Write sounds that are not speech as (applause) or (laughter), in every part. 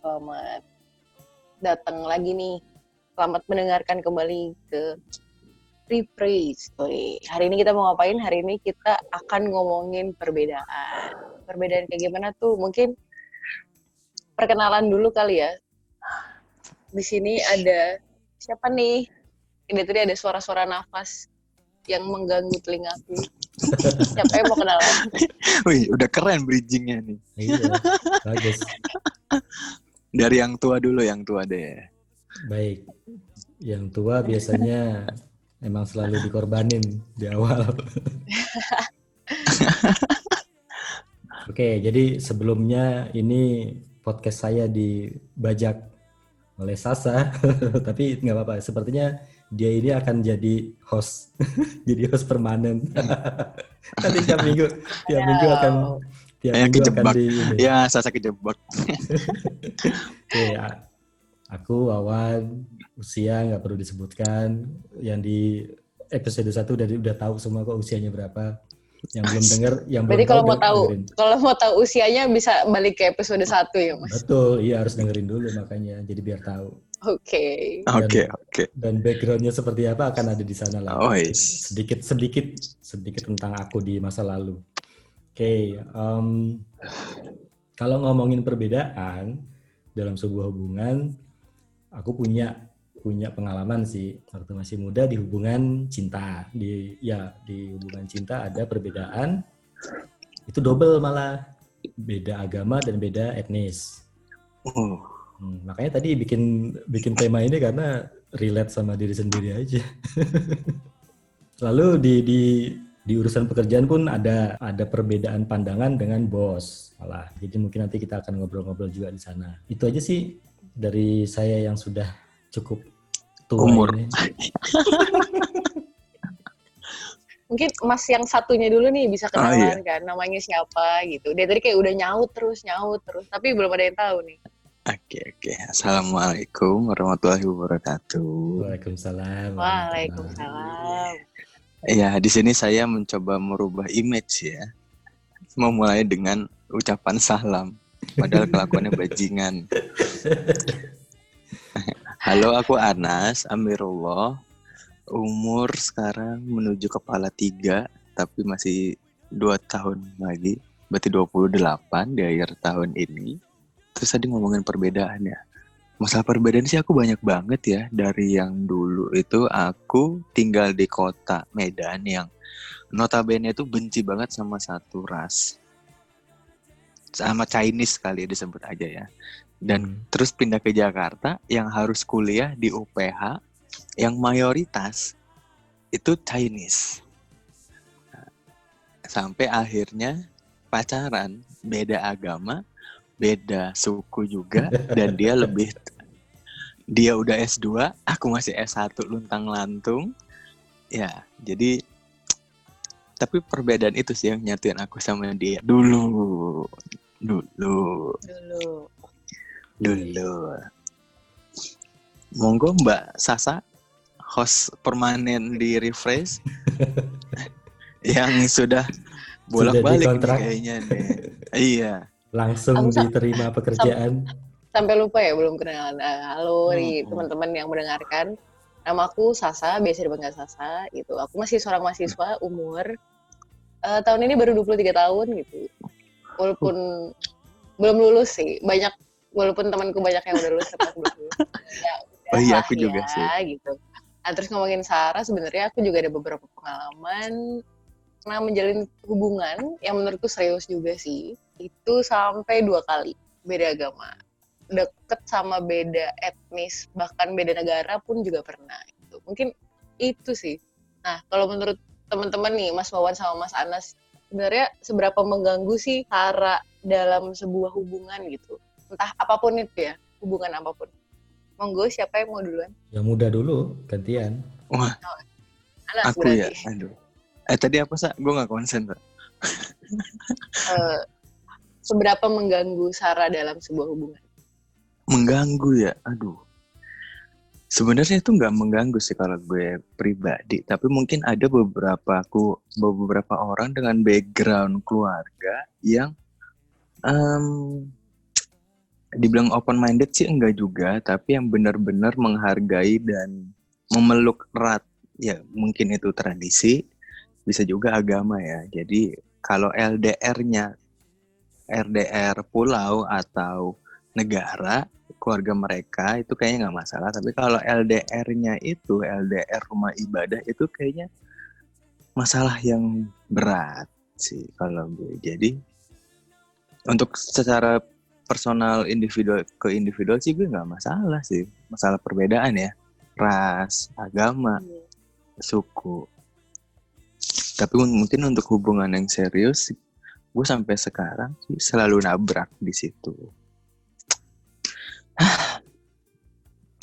Selamat datang lagi nih. Selamat mendengarkan kembali ke Reprise. Hari ini kita mau ngapain? Hari ini kita akan ngomongin perbedaan. Perbedaan kayak gimana tuh? Mungkin perkenalan dulu kali ya. Di sini ada siapa nih? Ini tadi ada suara-suara nafas yang mengganggu telingaku. Siapa yang mau kenalan? Wih, udah keren bridgingnya nih. Iya, bagus. Dari yang tua dulu, yang tua deh. Baik. Yang tua biasanya emang selalu dikorbanin di awal. (laughs) Oke, jadi sebelumnya ini podcast saya dibajak oleh Sasa, (laughs) tapi nggak apa-apa. Sepertinya dia ini akan jadi host, (laughs) jadi host permanen. Nanti tiap minggu, tiap minggu akan tiap akan kejebak. di. Ya, Sasa kejebak. (laughs) Oke, a- aku Wawan, usia nggak perlu disebutkan. Yang di episode 1 udah udah tahu semua kok usianya berapa. Yang belum denger, yang belum Berarti kalau mau denger- tahu, dengerin. kalau mau tahu usianya bisa balik ke episode 1 ya, Mas. Betul, iya harus dengerin dulu makanya, jadi biar tahu. Oke. Oke, oke. Dan backgroundnya seperti apa akan ada di sana lah. Oh, is. sedikit sedikit sedikit tentang aku di masa lalu. Oke, em, kalau ngomongin perbedaan dalam sebuah hubungan, aku punya punya pengalaman sih waktu masih muda di hubungan cinta. Di ya di hubungan cinta ada perbedaan itu double malah beda agama dan beda etnis. Oh, Hmm, makanya tadi bikin bikin tema ini karena relate sama diri sendiri aja. (laughs) Lalu di di di urusan pekerjaan pun ada ada perbedaan pandangan dengan bos malah. Jadi mungkin nanti kita akan ngobrol-ngobrol juga di sana. Itu aja sih dari saya yang sudah cukup tua Umur. ini. (laughs) Mungkin Mas yang satunya dulu nih bisa Oh, iya. kenalan kan, namanya siapa gitu. Dia tadi kayak udah nyaut terus, nyaut terus, tapi belum ada yang tahu nih. Oke, oke. Assalamualaikum warahmatullahi wabarakatuh. Waalaikumsalam. Waalaikumsalam. Ya, di sini saya mencoba merubah image ya. Memulai dengan ucapan salam. Padahal kelakuannya bajingan. (laughs) Halo, aku Anas Amirullah. Umur sekarang menuju kepala tiga, tapi masih dua tahun lagi. Berarti 28 di akhir tahun ini. Terus tadi ngomongin perbedaan ya. Masalah perbedaan sih aku banyak banget ya. Dari yang dulu itu aku tinggal di kota Medan yang notabene itu benci banget sama satu ras. Sama Chinese kali ya disebut aja ya. Dan Hmm. terus pindah ke Jakarta yang harus kuliah di UPH yang mayoritas itu Chinese. Nah, Sampai akhirnya pacaran beda agama, beda suku juga dan dia lebih dia udah S2, aku masih S1 luntang-lantung. Ya, jadi tapi perbedaan itu sih yang nyatuin aku sama dia dulu. Dulu Dulu. dulu. Monggo Mbak Sasa, host permanen di Refresh, (laughs) yang sudah bolak-balik kayaknya deh. Iya. Langsung Aku diterima pekerjaan. Sampai lupa ya belum kenalan. Ah, halo nih Hmm. teman-teman yang mendengarkan. Nama aku Sasa, biasa dipanggil Sasa gitu. Aku masih seorang mahasiswa umur eh, tahun ini baru 23 tahun gitu. Walaupun belum lulus sih. Banyak walaupun temanku banyak yang udah lulus tapi aku belum lulus. (laughs) Ya, Oh iya, aku juga ya, sih. gitu. Nah, terus ngomongin Sarah, sebenarnya aku juga ada beberapa pengalaman pernah menjalin hubungan yang menurutku serius juga sih. Itu sampai dua kali beda agama, deket sama beda etnis, bahkan beda negara pun juga pernah. Gitu. Mungkin itu sih. Nah, kalau menurut teman-teman nih, Mas Wawan sama Mas Anas, sebenarnya seberapa mengganggu sih cara dalam sebuah hubungan gitu? Entah apa pun itu ya, hubungan apa pun. Monggo, siapa yang mau duluan? Yang muda dulu, gantian. Wah, Anas aku berarti. ya. Aduh. Eh tadi apa sih? Gue nggak konsen. Eh, seberapa mengganggu Sarah dalam sebuah hubungan? Mengganggu ya. Aduh. Sebenarnya itu nggak mengganggu sih kalau gue pribadi, tapi mungkin ada beberapa aku beberapa orang dengan background keluarga yang em, dibilang open minded sih enggak juga, tapi yang benar-benar menghargai dan memeluk erat. Ya, mungkin itu tradisi, bisa juga agama ya. Jadi kalau LDR-nya RDR pulau atau negara, keluarga mereka itu kayaknya nggak masalah. Tapi kalau LDR-nya itu LDR rumah ibadah itu kayaknya masalah yang berat sih kalau gue. Jadi untuk secara personal individual ke individual sih gue nggak masalah sih masalah perbedaan ya ras agama Iya. suku tapi mungkin untuk hubungan yang serius gue sampai sekarang sih selalu nabrak di situ (sighs)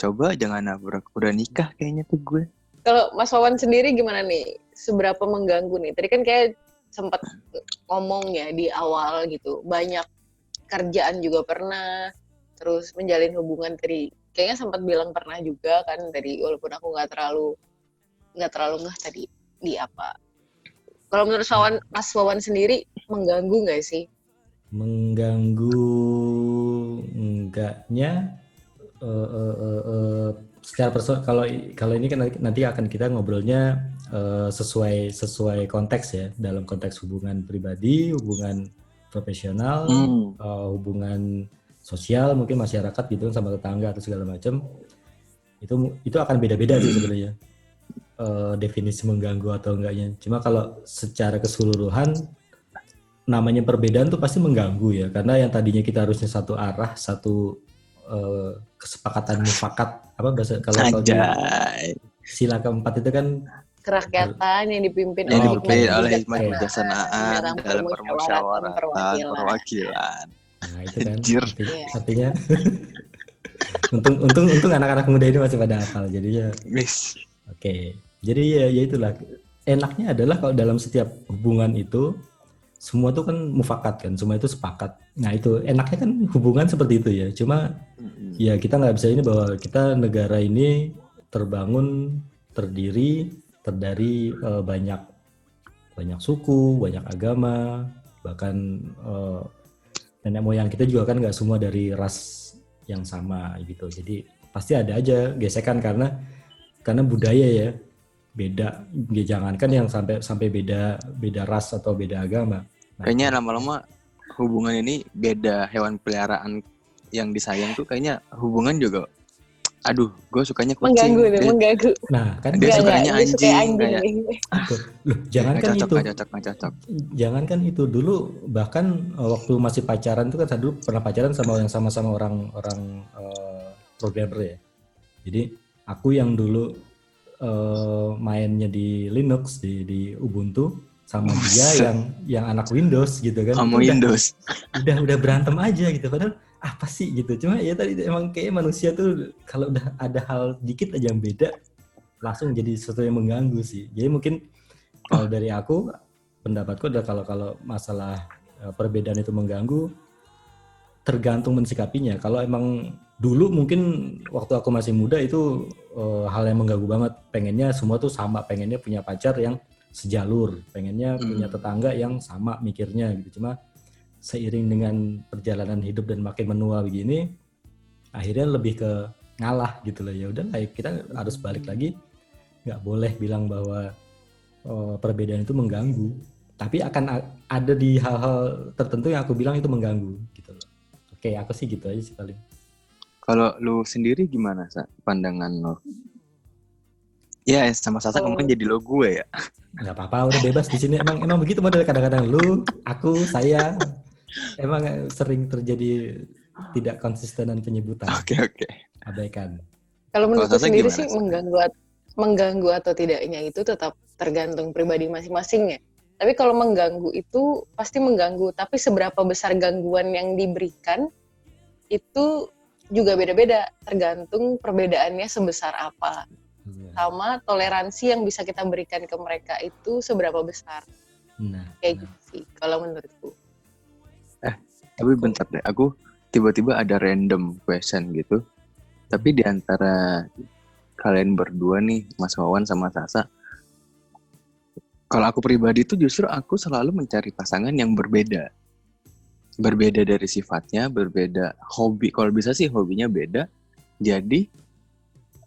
coba jangan nabrak udah nikah kayaknya tuh gue Kalau Mas Wawan sendiri gimana nih? Seberapa mengganggu nih? Tadi kan kayak sempat ngomong ya di awal gitu. Banyak kerjaan juga pernah. Terus menjalin hubungan tadi. Kayaknya sempat bilang pernah juga kan tadi walaupun aku nggak terlalu nggak terlalu ngeh tadi di apa. Kalau menurut Wawan, Mas Wawan sendiri mengganggu nggak sih? mengganggu enggaknya eh, eh, eh, eh, secara personal kalau kalau ini kan nanti akan kita ngobrolnya eh, sesuai sesuai konteks ya dalam konteks hubungan pribadi hubungan profesional Hmm. eh, hubungan sosial mungkin masyarakat gitu sama tetangga atau segala macam itu itu akan beda-beda sih sebenarnya eh, definisi mengganggu atau enggaknya cuma kalau secara keseluruhan namanya perbedaan tuh pasti mengganggu ya karena yang tadinya kita harusnya satu arah satu eh, kesepakatan mufakat apa bahasa kalau kalau di Anjay. sila keempat itu kan Kerakyatan yang dipimpin Yang Oh, dipimpin oleh Oke. kebijaksanaan dalam dalam permusyawaratan perwakilan. perwakilan. nah itu kan Anjir. arti- Iya. artinya (laughs) untung untung untung anak-anak muda ini masih pada hafal jadinya Miss. Oke, jadi ya, ya itulah. Enaknya adalah kalau dalam setiap hubungan itu semua tuh kan mufakat kan, semua itu sepakat. Nah itu enaknya kan hubungan seperti itu ya. Cuma ya kita nggak bisa ini bahwa kita negara ini terbangun, terdiri, terdari eh, banyak banyak suku, banyak agama, bahkan eh, nenek moyang kita juga kan nggak semua dari ras yang sama gitu. Jadi pasti ada aja gesekan karena karena budaya ya beda ya jangankan yang sampai sampai beda beda ras atau beda agama. Nah, Kayaknya lama-lama hubungan ini beda hewan peliharaan yang disayang tuh kayaknya hubungan juga aduh gue sukanya kucing. Mengganggu Dia- mengganggu. nah kan Dia sukanya dia suka anjing, anjing. kayak- loh jangan kan cocok itu. cocok nggak cocok. Jangan kan itu. Dulu bahkan eh, waktu masih pacaran tuh kan saya dulu pernah pacaran sama yang sama-sama orang orang eh, programmer ya. Jadi aku yang dulu eh, mainnya di Linux di di Ubuntu sama dia Buset. yang yang anak Windows gitu kan. Sama Itu udah- Windows. udah udah berantem aja gitu. Padahal apa sih gitu? Cuma ya tadi emang kayak manusia tuh kalau udah ada hal dikit aja yang beda langsung jadi sesuatu yang mengganggu sih. Jadi mungkin kalau dari aku pendapatku adalah kalau kalau masalah eh, perbedaan itu mengganggu tergantung mensikapinya. Kalau emang dulu mungkin waktu aku masih muda itu eh, hal yang mengganggu banget. Pengennya semua tuh sama pengennya punya pacar yang sejalur pengennya punya Hmm. tetangga yang sama mikirnya gitu. Cuma seiring dengan perjalanan hidup dan makin menua begini akhirnya lebih ke ngalah gitu loh. Ya udah kita harus balik lagi. Nggak boleh bilang bahwa eh, perbedaan itu mengganggu. Tapi akan ada di hal-hal tertentu yang aku bilang itu mengganggu gitu loh. Oke aku sih gitu aja sih paling kalau lu sendiri gimana sa? Pandangan lo ya sama Sasa Oh. kemarin jadi lo gue ya. Nggak apa-apa udah bebas di sini. Emang emang begitu model kadang-kadang. Lu aku saya emang sering terjadi tidak konsistenan penyebutan. Oke oke. Abaikan. Kalau menurutku Sasa sendiri gimana, sih mengganggu mengganggu atau tidaknya itu tetap tergantung pribadi masing-masing ya. Tapi kalau mengganggu itu pasti mengganggu, tapi seberapa besar gangguan yang diberikan itu juga beda-beda, tergantung perbedaannya sebesar apa. Sama toleransi yang bisa kita berikan ke mereka itu seberapa besar. nah, Kayak nah. gitu sih kalau menurutku. tapi bentar deh aku tiba-tiba ada random question gitu tapi di antara kalian berdua nih Mas Wawan sama Sasa kalau aku pribadi tuh justru aku selalu mencari pasangan yang berbeda berbeda dari sifatnya, berbeda hobi. Kalau bisa sih hobinya beda. Jadi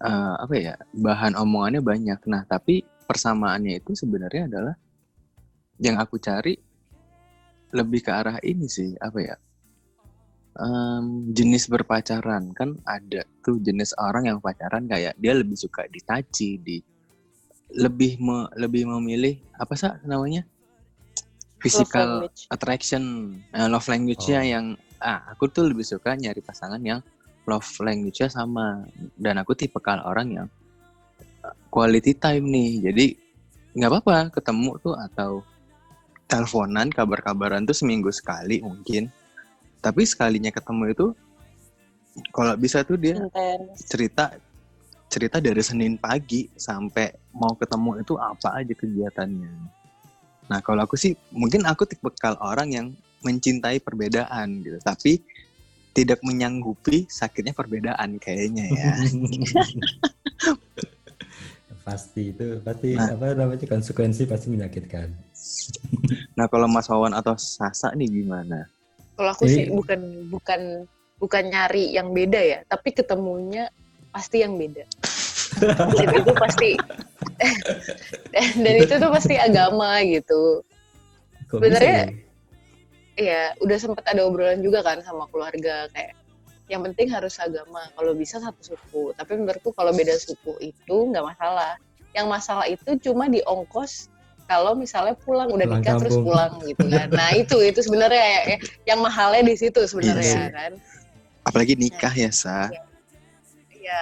eh, apa ya? Bahan omongannya banyak. Nah, tapi persamaannya itu sebenarnya adalah yang aku cari lebih ke arah ini sih, apa ya? Em, jenis berpacaran kan ada tuh jenis orang yang pacaran kayak dia lebih suka ditaci, di lebih me- lebih memilih apa sih namanya? Physical language. attraction, eh, love language-nya Oh. yang ah aku tuh lebih suka nyari pasangan yang love language-nya sama dan aku tipe kal orang yang eh, quality time nih. Jadi nggak apa-apa ketemu tuh atau teleponan kabar-kabaran tuh seminggu sekali mungkin. Tapi sekalinya ketemu itu kalau bisa tuh dia Intens. cerita cerita dari Senin pagi sampai mau ketemu itu apa aja kegiatannya. Nah kalau aku sih mungkin aku tipikal orang yang mencintai perbedaan gitu, tapi tidak menyanggupi sakitnya perbedaan kayaknya ya. (laughs) pasti itu pasti Nah. apa namanya konsekuensi pasti menyakitkan. (laughs) Nah kalau Mas Wawan atau Sasa nih gimana? Kalau aku Jadi- sih bukan bukan bukan nyari yang beda ya, tapi ketemunya pasti yang beda. Dan itu pasti dan itu tuh pasti agama gitu. Sebenarnya- ya? Iya, udah sempet ada obrolan juga kan sama keluarga kayak yang penting harus agama. Kalau bisa satu suku. Tapi menurutku kalau beda suku itu nggak masalah. Yang masalah itu cuma di ongkos kalau misalnya pulang udah Pulang nikah terus pulang gitu kan. Nah itu itu sebenarnya ya, ya, yang mahalnya di situ Iya sebenarnya sih. kan. Apalagi nikah ya Sa. Iya, makanya.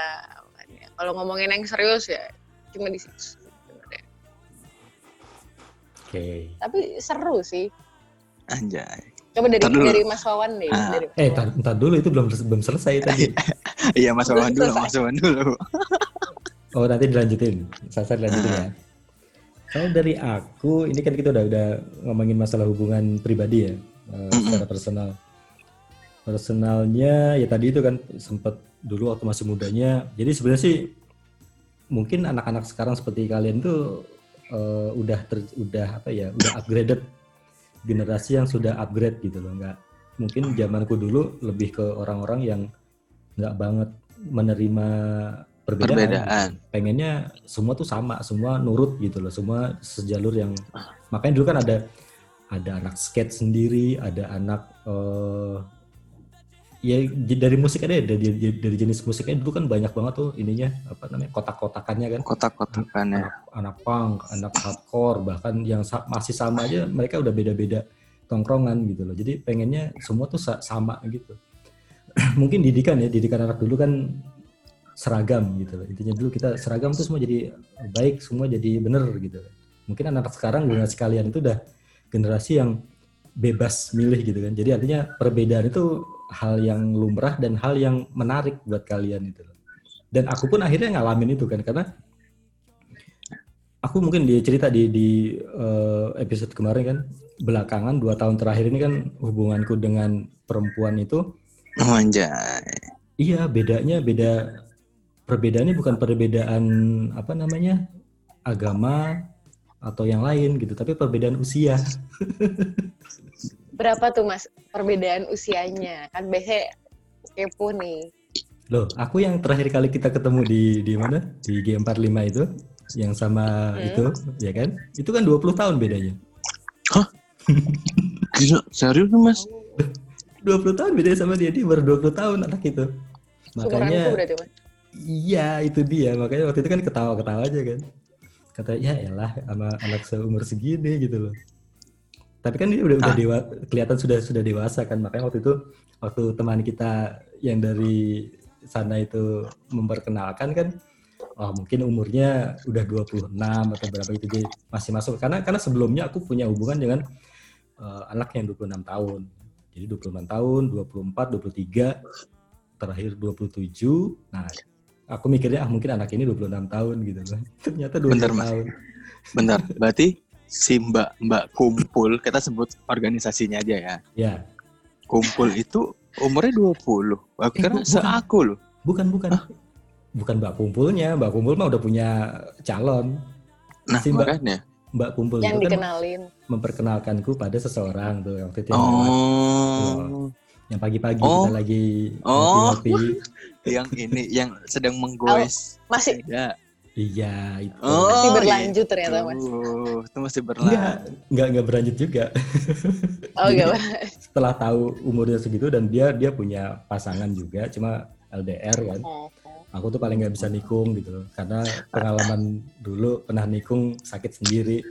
Kalau ngomongin yang serius ya cuma di situ. sebenarnya. Oke. Tapi seru sih. Anjay. Coba dari Ntar dulu. dari Mas Wawan deh. Ah. Dari Mas Eh, Wawan. tar, ntar dulu itu belum belum selesai (laughs) tadi. Iya Mas Wawan dulu. Mas Wawan dulu. (laughs) Oh nanti dilanjutin, Sasa dilanjutin ya. Kalau dari aku, ini kan kita udah udah ngomongin masalah hubungan pribadi ya, Mm-mm. secara personal. Personalnya ya tadi itu kan sempat dulu waktu masih mudanya. Jadi sebenarnya sih mungkin anak-anak sekarang seperti kalian tuh eh, udah ter- udah apa ya, udah upgraded generasi yang sudah upgrade gitu loh. Nggak mungkin zamanku dulu lebih ke orang-orang yang nggak banget menerima perbedaan. Perbedaan. pengennya semua tuh sama, semua nurut gitu loh, semua sejalur yang makanya dulu kan ada ada anak skate sendiri, ada anak eh ya dari musik ada ya, dari, dari, jenis musiknya dulu kan banyak banget tuh ininya apa namanya kotak-kotakannya kan Kotak-kotakannya. anak, anak punk, anak hardcore bahkan yang sa- masih sama aja mereka udah beda-beda tongkrongan gitu loh. Jadi pengennya semua tuh sa- sama gitu. (clears throat) Mungkin didikan ya, didikan anak dulu kan seragam gitu loh. Intinya dulu kita seragam tuh semua jadi baik, semua jadi bener gitu. Mungkin anak sekarang generasi kalian itu udah generasi yang bebas milih gitu kan. Jadi artinya perbedaan itu hal yang lumrah dan hal yang menarik buat kalian itu. Dan aku pun akhirnya ngalamin itu kan karena aku mungkin dia cerita di di eh, episode kemarin kan belakangan dua tahun terakhir ini kan hubunganku dengan perempuan itu Oh, anjay. iya bedanya beda perbedaannya bukan perbedaan apa namanya agama atau yang lain gitu tapi perbedaan usia (laughs) Berapa tuh Mas perbedaan usianya? Kan biasanya kepo nih. loh aku yang terakhir kali kita ketemu di di mana di G45 itu yang sama Hmm. itu ya kan itu kan 20 tahun bedanya (laughs) Gila, serius lu, Mas? 20 tahun bedanya sama dia dia baru 20 tahun anak itu makanya berarti Mas. Iya itu dia makanya waktu itu kan ketawa-ketawa aja kan kata ya elah sama anak seumur segini gitu loh tapi kan dia udah udah Ah. dewa kelihatan sudah sudah dewasa kan. Makanya waktu itu waktu teman kita yang dari sana itu memperkenalkan kan oh mungkin umurnya udah 26 atau berapa gitu jadi masih masuk. Karena karena sebelumnya aku punya hubungan dengan eh, anak yang 26 tahun. Jadi 26 tahun 24 23 terakhir 27 nah aku mikirnya ah mungkin anak ini 26 tahun gitu kan. (laughs) Ternyata 20 Bentar, Mas. tahun. Bentar, berarti si Mbak Mbak kumpul, kita sebut organisasinya aja ya. ya Kumpul itu umurnya 20. Aku Eh, kira bukan. seaku loh. bukan bukan bukan mbak kumpulnya mbak kumpul mah udah punya calon Nah, Si Mbak- makanya. Mbak Kumpul yang itu kan dikenalin. memperkenalkanku pada seseorang tuh waktu itu yang, Oh, yang pagi-pagi Oh. kita lagi Oh. ngopi-ngopi. yang ini yang sedang menggoes. Masih Ya. Iya, itu. Oh, masih iya. berlanjut ternyata mas. Uh, itu masih Enggak, berlanjut. enggak enggak berlanjut juga. Oh Jadi, enggak. Setelah tahu umurnya segitu dan dia dia punya pasangan juga, cuma LDR kan. Oh, Aku tuh paling nggak bisa nikung gitu loh, karena pengalaman dulu pernah nikung sakit sendiri.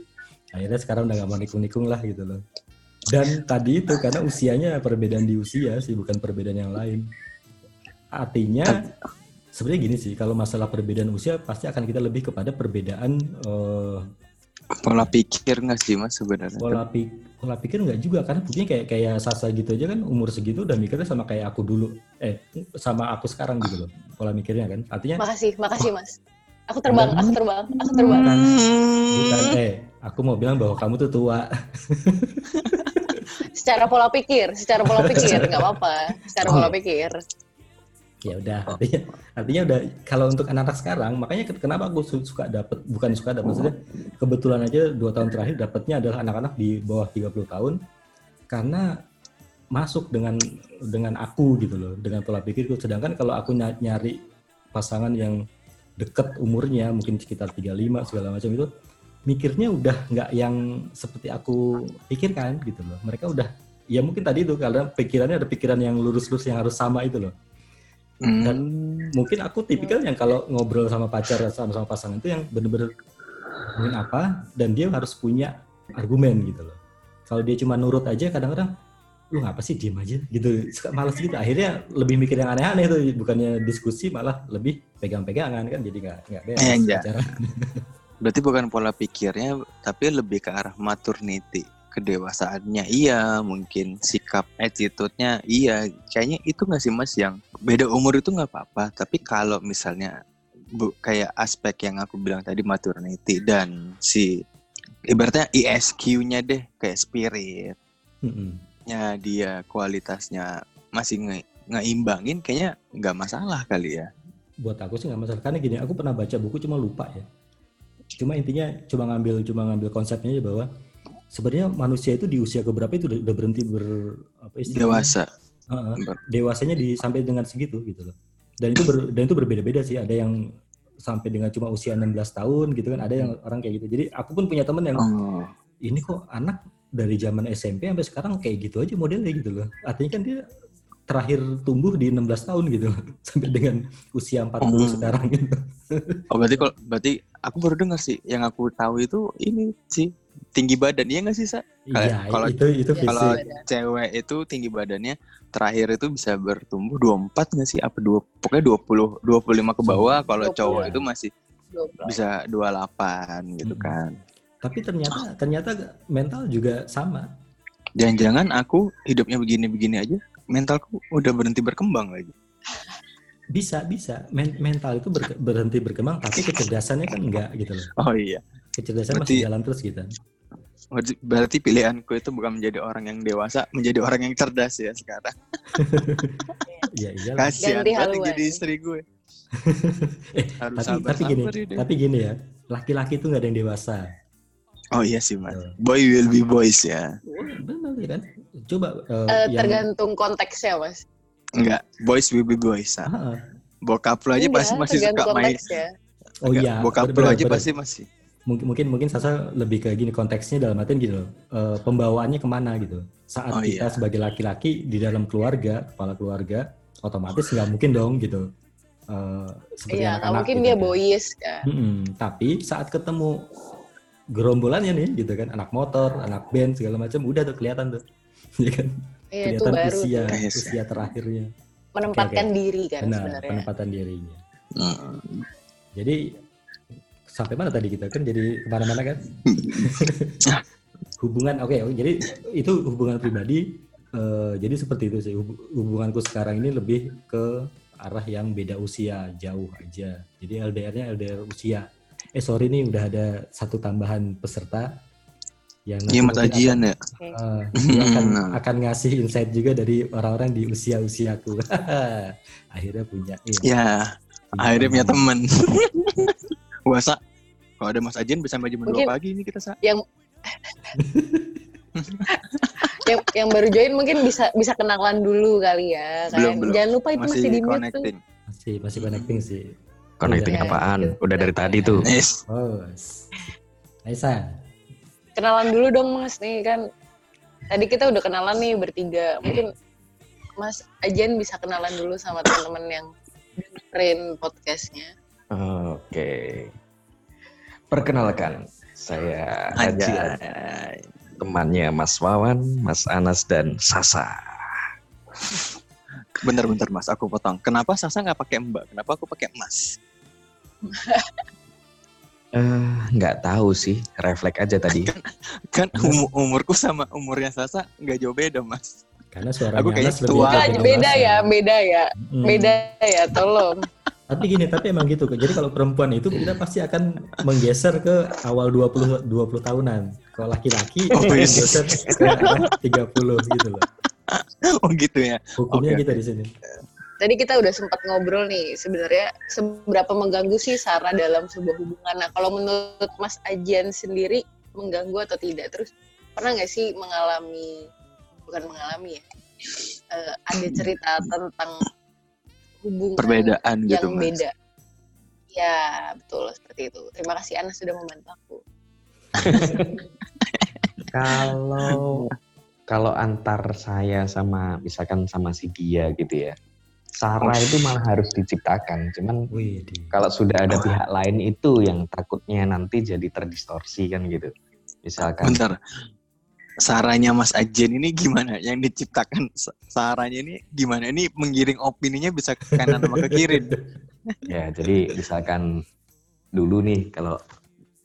Akhirnya sekarang udah nggak mau nikung-nikung lah gitu loh. Dan tadi itu karena usianya perbedaan di usia sih, bukan perbedaan yang lain. Artinya sebenarnya gini sih, kalau masalah perbedaan usia pasti akan kita lebih kepada perbedaan eh, Pola pikir nggak sih mas sebenarnya? pola pik pola pikir nggak juga karena buktinya kayak kayak Sasa gitu aja kan umur segitu udah mikirnya sama kayak aku dulu eh sama aku sekarang gitu loh pola mikirnya kan artinya makasih, makasih mas. Aku terbang, aku terbang, aku terbang. bukan bukan eh aku mau bilang bahwa kamu tuh tua Secara pola pikir, secara pola pikir nggak apa-apa. Secara Oh. pola pikir. Ya udah artinya artinya udah kalau untuk anak-anak sekarang makanya ke- kenapa aku su- suka dapet bukan suka dapet maksudnya kebetulan aja dua tahun terakhir dapetnya adalah anak-anak di bawah 30 tahun karena masuk dengan dengan aku gitu loh dengan pola pikirku. Sedangkan kalau aku ny- nyari pasangan yang deket umurnya mungkin sekitar 35 segala macam itu mikirnya udah nggak yang seperti aku pikirkan gitu loh. Mereka udah ya mungkin tadi itu karena pikirannya ada pikiran yang lurus-lurus yang harus sama itu loh Hmm. dan mungkin aku tipikal yang kalau ngobrol sama pacar sama sama pasangan itu yang bener-bener ngomongin apa dan dia harus punya argumen gitu loh. Kalau dia cuma nurut aja kadang-kadang lu ngapa sih diem aja? gitu. Suka males gitu. Akhirnya lebih mikir yang aneh-aneh tuh bukannya diskusi malah lebih pegang-pegangan kan jadi nggak nggak beres Eh. (laughs) Berarti bukan pola pikirnya, tapi lebih ke arah maternity, kedewasaannya. Iya, mungkin sikap attitude-nya iya. Kayaknya itu nggak sih mas yang beda umur itu nggak apa-apa, tapi kalau misalnya bu, kayak aspek yang aku bilang tadi maternity dan si ibaratnya ISQ-nya deh kayak spirit nya dia kualitasnya masih nge ngeimbangin kayaknya nggak masalah kali ya. buat aku sih nggak masalah. Karena gini aku pernah baca buku cuma lupa ya. Cuma intinya cuma ngambil cuma ngambil konsepnya aja bahwa sebenarnya manusia itu di usia keberapa itu udah, udah berhenti ber apa istilahnya? Dewasa. Heeh. Ber- dewasanya di sampai dengan segitu gitu loh. Dan itu ber- dan itu berbeda-beda sih. Ada yang sampai dengan cuma usia 16 tahun gitu kan. Ada yang orang kayak gitu. Jadi aku pun punya temen yang Oh. ini kok anak dari zaman SMP sampai sekarang kayak gitu aja modelnya gitu loh. Artinya kan dia terakhir tumbuh di 16 tahun gitu loh. (laughs) Sampai dengan usia 40 Hmm. sekarang gitu. Oh berarti kalau berarti aku baru dengar sih. Yang aku tahu itu ini sih tinggi badan iya nggak sih sa? Iya, kalau- itu itu Ya, Kalau fisik. cewek itu tinggi badannya terakhir itu bisa bertumbuh 24 nggak sih? Apa dua pokoknya 20 25 ke bawah. Kalau 20. cowok itu masih 12. bisa 28 gitu Hmm. kan. Tapi ternyata ternyata mental juga sama. Jangan-jangan aku hidupnya begini-begini aja, mentalku udah berhenti berkembang lagi. Bisa bisa Men- mental itu ber- berhenti berkembang tapi kecerdasannya kan enggak gitu loh. Oh iya. Kecerdasan Berarti- masih jalan terus gitu. Berarti, berarti pilihanku itu bukan menjadi orang yang dewasa, menjadi orang yang cerdas ya sekarang. (laughs) Iya iya. Kasihan haluan. jadi istri gue. Eh, (laughs) Harus tapi sabar tapi gini, sabar tapi gini ya. Laki-laki itu nggak ada yang dewasa. Oh iya sih mas. Boy will be boys ya. Benar ya kan? Coba eh, Eh, yang tergantung konteksnya mas. Enggak, boys will be boys. ah. Ah. Bokap lu aja Enggak, pasti masih suka main. konteksnya. Oh iya, Bokap lu aja bener. pasti masih. Mungkin mungkin mungkin Sasa lebih ke gini konteksnya dalam artian gini loh eh, pembawaannya ke mana gitu saat Oh, kita iya. sebagai laki-laki di dalam keluarga kepala keluarga otomatis nggak mungkin dong gitu Eh, seperti Iya, anak-anak mungkin gitu dia kan. boys kan. Mm-mm, tapi saat ketemu gerombolannya nih gitu kan anak motor anak band segala macam udah tuh kelihatan tuh (laughs) ya kan Iya, itu kelihatan baru usia tuh. Usia terakhirnya menempatkan Oke, oke. diri kan benar sebenarnya. penempatan dirinya Hmm. jadi sampai mana tadi kita? Kan jadi ke mana-mana kan? (laughs) Hubungan oke oke, jadi itu hubungan pribadi eh, jadi seperti itu sih. Hub- hubunganku sekarang ini lebih ke arah yang beda usia jauh aja. Jadi LDR-nya LDR usia. Eh sorry nih udah ada satu tambahan peserta yang nanti Iya mas Ajian ya. akan, eh, dia (laughs) akan akan ngasih insight juga dari orang-orang di usia usiaku (laughs) akhirnya punya ini. Ya, akhirnya punya temen. Wasa Kalau ada Mas Ajen bisa sampai jam Mungkin- 2 pagi nih kita sa. yang yang yang baru join mungkin bisa bisa kenalan dulu kali ya. Belum, Kan? belum. Jangan lupa itu masih, Masih di mute tuh. connecting. Masih masih connecting sih. Connecting Udah. apaan? Udah dari tadi tuh. Yes. Oh. Aisan. Kenalan dulu dong Mas nih kan. Tadi kita udah kenalan nih bertiga. Mungkin Mas Ajen bisa kenalan dulu sama teman-teman yang dengerin podcastnya. Oke. Perkenalkan, saya Anjay. temannya Mas Wawan, Mas Anas, dan Sasa. Bentar-bentar Mas, aku potong. Kenapa Sasa nggak pakai Mbak? Kenapa aku pakai Mas? (laughs) Eh, nggak tahu sih, refleks aja tadi. Kan umu- umurku sama umurnya Sasa nggak jauh beda Mas. Karena suaranya Aku kayaknya Anas lebih tua. Enggak, beda dewasa. ya, beda ya, Hmm. beda ya, tolong. Tapi gini, tapi emang gitu. Jadi kalau perempuan itu kita pasti akan menggeser ke awal 20 20 tahunan. Kalau laki-laki Oh, yes. menggeser ke arah 30 gitu loh. Oh gitu ya. Hukumnya Oke, gitu di sini. Tadi kita udah sempat ngobrol nih, sebenarnya seberapa mengganggu sih Sarah dalam sebuah hubungan. Nah, kalau menurut Mas Ajian sendiri mengganggu atau tidak? Terus pernah nggak sih mengalami, bukan mengalami ya, eh, ada cerita tentang hubungan Perbedaan gitu yang Mas. beda? Ya, betul seperti itu. Terima kasih Ana sudah membantu aku. (laughs) Kalau kalau antar saya sama misalkan sama si dia gitu ya. Sarah itu malah harus diciptakan. Cuman Wih, kalau sudah ada pihak lain itu yang takutnya nanti jadi terdistorsi kan gitu. Misalkan Bentar. Saranya Mas Ajen ini gimana? Yang diciptakan sa- saranya ini gimana? Ini menggiring opininya bisa ke kanan sama ke kiri. (laughs) ya jadi misalkan dulu nih kalau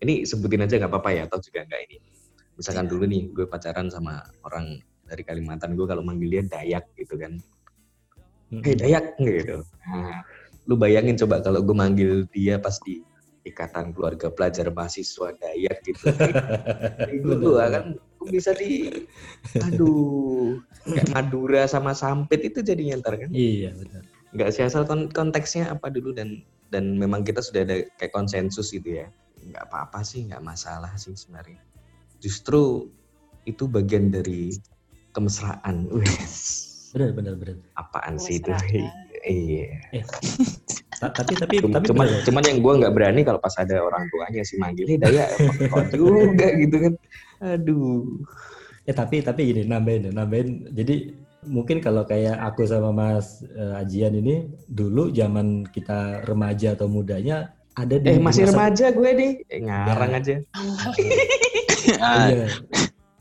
ini sebutin aja nggak apa-apa ya atau juga nggak ini. Misalkan dulu nih gue pacaran sama orang dari Kalimantan gue kalau manggil dia Dayak gitu kan. Hei Dayak gitu. Nah, lu bayangin coba kalau gue manggil dia pas di ikatan keluarga pelajar mahasiswa Dayak gitu. (laughs) Itu tuh kan bisa di aduh kayak Madura sama Sampit itu jadinya ntar kan? Iya, benar. nggak sih asal kon- konteksnya apa dulu dan dan memang kita sudah ada kayak konsensus gitu ya. Nggak apa-apa sih nggak masalah sih sebenarnya. Justru itu bagian dari kemesraan. (laughs) Wes, Benar, benar, benar. apaan sih itu? Mesraan. (laughs) iya. Ta- Tapi tapi Cuma- tapi cuman cuman yang gue nggak berani kalau pas ada orang tuanya sih manggilnya daya kok juga? (laughs) Gitu kan aduh Eh tapi tapi gini nambahin ya, nambahin. Jadi mungkin kalau kayak aku sama Mas eh, Ajian ini dulu zaman kita remaja atau mudanya ada di eh masih masa- remaja gue nih Eh, ngarang Ya. aja (laughs) Iya.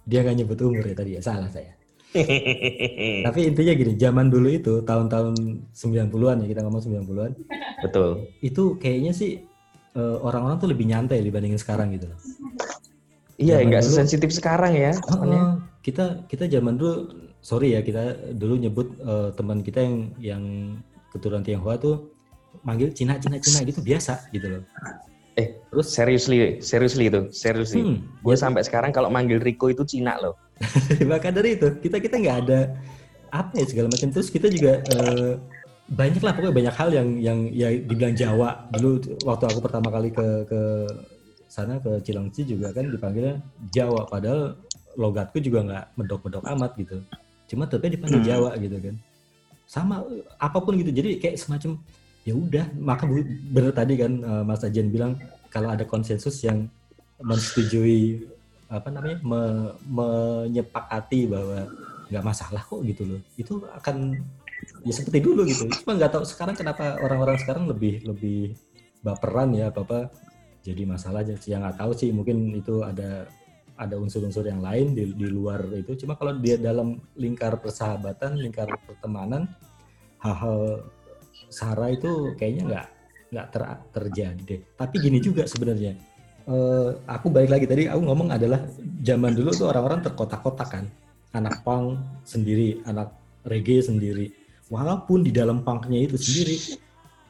Dia nggak nyebut umur ya tadi ya, salah saya. (laughs) Tapi intinya gini, zaman dulu itu tahun-tahun 90-an ya kita ngomong 90-an, betul itu kayaknya sih eh, orang-orang tuh lebih nyantai dibandingin sekarang gitu loh. Iya nggak sesensitif sekarang ya. Heeh, kita kita zaman dulu sorry ya kita dulu nyebut eh, teman kita yang yang keturunan Tionghoa tuh manggil Cina Cina Cina gitu biasa gitu loh. Eh, terus seriously, seriously itu, seriously. Hmm, Gue ya, sampai sekarang kalau manggil Riko itu Cina loh. (laughs) maka dari itu kita kita nggak ada apa ya segala macam terus kita juga eh, banyak lah pokoknya banyak hal yang yang ya dibilang Jawa dulu waktu aku pertama kali ke ke sana ke Cilengsi juga kan dipanggilnya Jawa padahal logatku juga nggak medok-medok amat gitu. Cuma tetap dipanggil Hmm. Jawa gitu kan. Sama apa pun gitu. Jadi kayak semacam ya udah maka bener tadi kan eh, Mas Ajen bilang kalau ada konsensus yang menyetujui apa namanya me- menyepakati bahwa nggak masalah kok gitu loh. Itu akan ya seperti dulu gitu. Cuma nggak tahu sekarang kenapa orang-orang sekarang lebih lebih baperan ya apa apa jadi masalah yang nggak tahu sih mungkin itu ada ada unsur-unsur yang lain di, di luar itu. Cuma kalau dia dalam lingkar persahabatan lingkar pertemanan hal-hal sara itu kayaknya nggak nggak ter- terjadi. Deh tapi gini juga sebenarnya Eh, aku balik lagi tadi aku ngomong adalah zaman dulu tuh orang-orang terkotak-kotak kan. Anak punk sendiri anak reggae sendiri. Walaupun di dalam punknya itu sendiri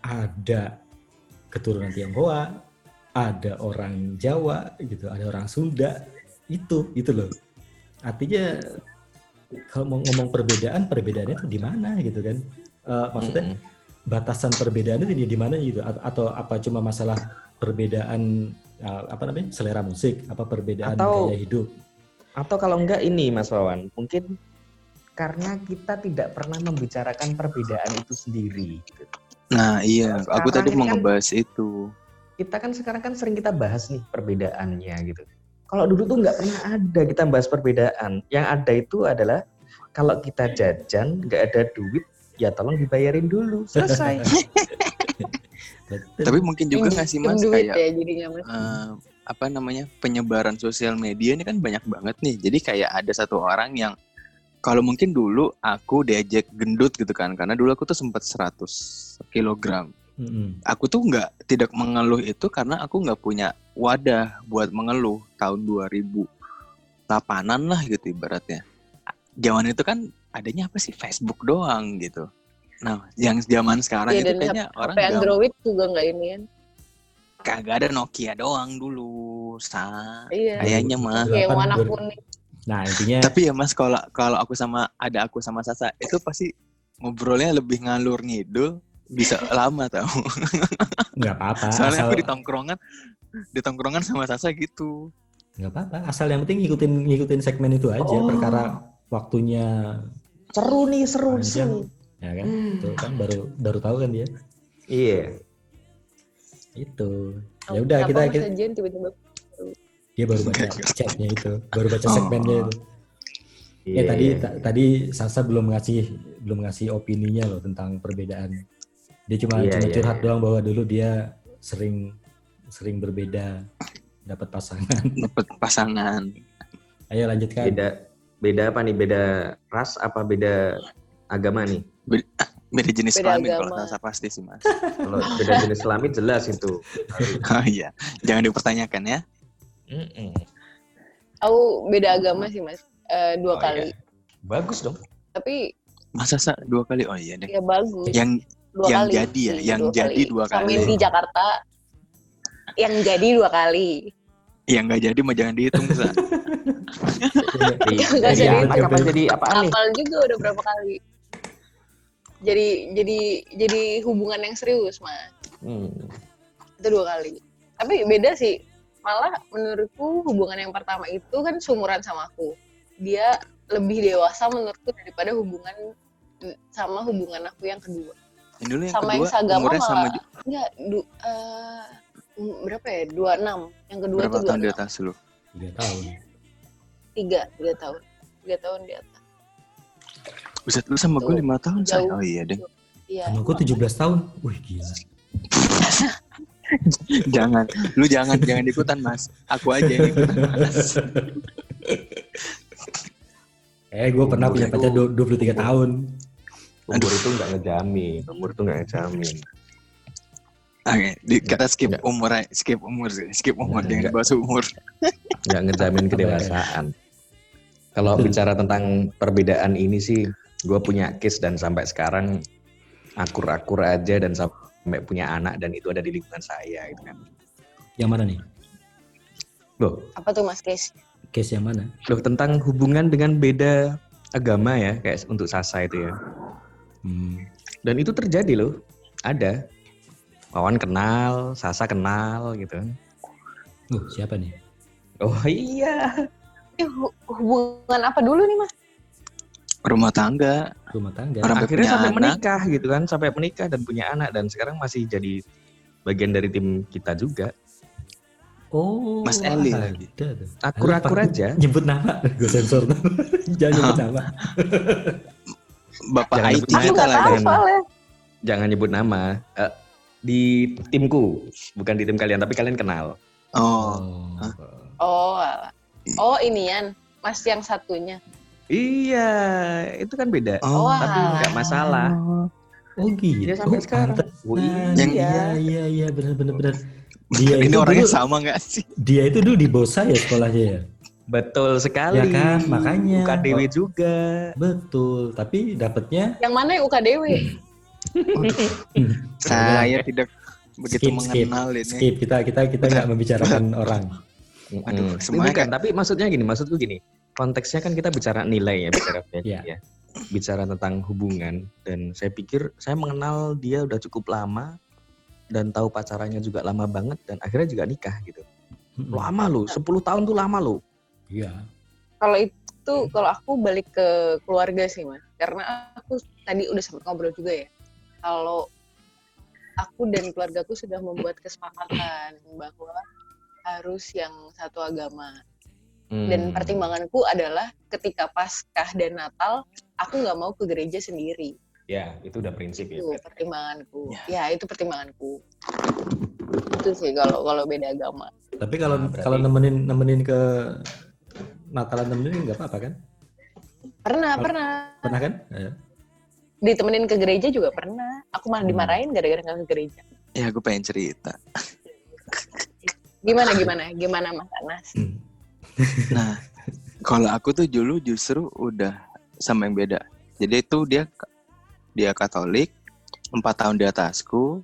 ada keturunan Tionghoa ada orang Jawa gitu ada orang Sunda itu gitu loh artinya kalau mau ngomong perbedaan perbedaannya tuh di mana gitu kan Eh, maksudnya Mm-mm. batasan perbedaan itu di, mana gitu A- atau apa cuma masalah perbedaan uh, apa namanya selera musik, apa perbedaan Atau- gaya hidup. Atau kalau enggak ini Mas Wawan, mungkin karena kita tidak pernah membicarakan perbedaan itu sendiri. gitu. Nah iya, aku Sekarang tadi ini mau kan- ngebahas itu. Kita kan sekarang kan sering kita bahas nih perbedaannya gitu. Kalau dulu tuh nggak pernah ada kita bahas perbedaan. Yang ada itu adalah kalau kita jajan nggak ada duit, ya tolong dibayarin dulu. Selesai. (laughs) Tapi mungkin juga nggak sih mas kayak ya jadinya mas. eh, apa namanya penyebaran sosial media ini kan banyak banget nih. Jadi kayak ada satu orang yang kalau mungkin dulu aku diajak gendut gitu kan, karena dulu aku tuh sempat 100 kilogram. Aku tuh nggak tidak mengeluh itu karena aku nggak punya wadah buat mengeluh tahun 2000 tapanan lah gitu ibaratnya. Zaman itu kan adanya apa sih Facebook doang gitu. Nah, yang zaman sekarang Iya, itu kayaknya orang HP. Android juga nggak ini kan. kagak ada Nokia doang dulu sa Iya. kayaknya mah Kayak Delapan, warna kuning. Nah intinya tapi ya mas kalau kalau aku sama ada aku sama Sasa itu pasti ngobrolnya lebih ngalur ngidul bisa lama tau nggak apa-apa. soalnya asal aku di tongkrongan di tongkrongan sama Sasa gitu nggak apa-apa. Asal yang penting ngikutin ngikutin segmen itu aja. Oh. Perkara waktunya seru nih, seru, Panjang. ya kan. Tuh kan baru baru tahu kan dia. Iya. Itu. Ya udah Kenapa kita, kita Ajian tiba-tiba dia baru baca chatnya itu, baru baca Oh. segmennya itu. Iya. Eh tadi ta- tadi Sasa belum ngasih belum ngasih opininya loh tentang perbedaan. Dia cuma Iya, cuma iya, curhat iya. doang bahwa dulu dia sering sering berbeda dapat pasangan. (laughs) dapet pasangan Ayo lanjutkan. beda beda apa nih? Beda ras apa beda agama nih? (laughs) beda jenis Beda kelamin kalau agama. Sasa pasti sih mas (laughs) Kalau beda jenis kelamin jelas itu. oh iya jangan dipertanyakan ya Mm-mm. Aku beda agama sih mas. Eh, Oh, dua kali. Bagus dong. Tapi masa Sa dua kali oh iya deh ya bagus. yang dua yang kali. jadi ya, sih, yang jadi dua Sama kali. yang di Jakarta. Yang jadi dua kali. yang nggak jadi mah jangan dihitung Sa (laughs) Di, Nggak jadi jadi itu. apa jadi apaan nih? Kapal juga udah berapa kali. Jadi jadi jadi hubungan yang serius mas. Hmm. Itu dua kali. Tapi beda sih. Malah menurutku hubungan yang pertama itu kan seumuran sama aku. Dia lebih dewasa menurutku daripada hubungan sama hubungan aku yang kedua. Yang dulu yang sama yang kedua umurnya sama malah enggak du, um, berapa ya 26 yang kedua berapa tuh tahun di 26 atas lu Tiga tahun. tiga tiga tahun tiga tahun di atas Buset lu sama gue Tuh, lima tahun say. jauh. Oh iya deh. iya Sama aku 17 tahun. Wih gila. (laughs) jangan, lu jangan jangan ikutan mas. Aku aja yang ikutan mas. (laughs) Eh gue pernah punya pacar itu- du- 23 tahun. Umur itu nggak ngejamin. Umur itu nggak ngejamin. Oke, di, kita skip Enggak. umur aja. skip umur sih, skip umur jangan bahas umur. (laughs) Nggak ngejamin kedewasaan. Kalau bicara tentang perbedaan ini sih, gue punya case dan sampai sekarang akur-akur aja dan sampai punya anak dan itu ada di lingkungan saya gitu kan. Yang mana nih? Loh, apa tuh mas Kes Case yang mana? loh tentang hubungan dengan beda agama ya, kayak untuk Sasa itu ya. Hmm. Dan itu terjadi loh, ada. Wawan kenal, Sasa kenal gitu. Uh, siapa nih? Oh iya, Eh, hu- hubungan apa dulu nih mas Rumah tangga, Rumah tangga. Orang akhirnya sampai anak. menikah gitu kan, sampai menikah dan punya anak dan sekarang masih jadi bagian dari tim kita juga. Oh, Mas Eli lagi. Akur-akur aja. Nyebut nama, gue sensor. (laughs) Jangan nyebut (laughs) nama. (laughs) bapak Jangan IT Nah, kita kan. soalnya Jangan nyebut nama. Eh, di timku, bukan di tim kalian, tapi kalian kenal. Oh, Hah? oh alah. oh inian mas yang satunya Iya, itu kan beda. Oh. Tapi nggak masalah. Oh gitu. Iya sampai Oh, sekarang. Oh, Yang- iya, iya, iya, benar, benar, benar. (laughs) Dia ini orangnya dulu, sama nggak sih? dia itu dulu di Bosa ya sekolahnya ya. Betul sekali. Ya kan, makanya. UKDW Oh. juga. Betul, tapi dapatnya yang mana yang UKDW Saya tidak begitu skip, skip, mengenal ini. skip. Kita kita kita nggak membicarakan (laughs) orang. Aduh, semuanya Bukan, kan- tapi maksudnya gini, maksudku gini. Konteksnya kan kita bicara nilai ya, bicara (coughs) value Iya. ya. Bicara tentang hubungan dan saya pikir saya mengenal dia udah cukup lama dan tahu pacarannya juga lama banget dan akhirnya juga nikah gitu. Lama loh, 10 tahun tuh lama loh. Iya. Kalau itu, kalau aku balik ke keluarga sih, Mas. Karena aku tadi udah sempat ngobrol juga ya. Kalau aku dan keluargaku sudah membuat kesepakatan bahwa harus yang satu agama. Dan Hmm. pertimbanganku adalah ketika Paskah dan Natal, aku nggak mau ke gereja sendiri. Ya, itu udah prinsip ya. Itu pertimbanganku. Ya. Ya, itu pertimbanganku. Itu sih kalau kalau beda agama. Tapi kalau Nah, berarti- kalau nemenin nemenin ke Natalan nemenin nggak apa-apa kan? Pernah, pernah. Pernah kan? Ya. Ditemenin ke gereja juga pernah. Aku malah Hmm. dimarahin gara-gara nggak ke gereja. Ya, gue pengen cerita. Gimana, gimana? Gimana, Mas Anas? Hmm. (laughs) Nah, kalau aku tuh dulu justru udah sama yang beda. Jadi itu dia dia Katolik, empat tahun di atasku,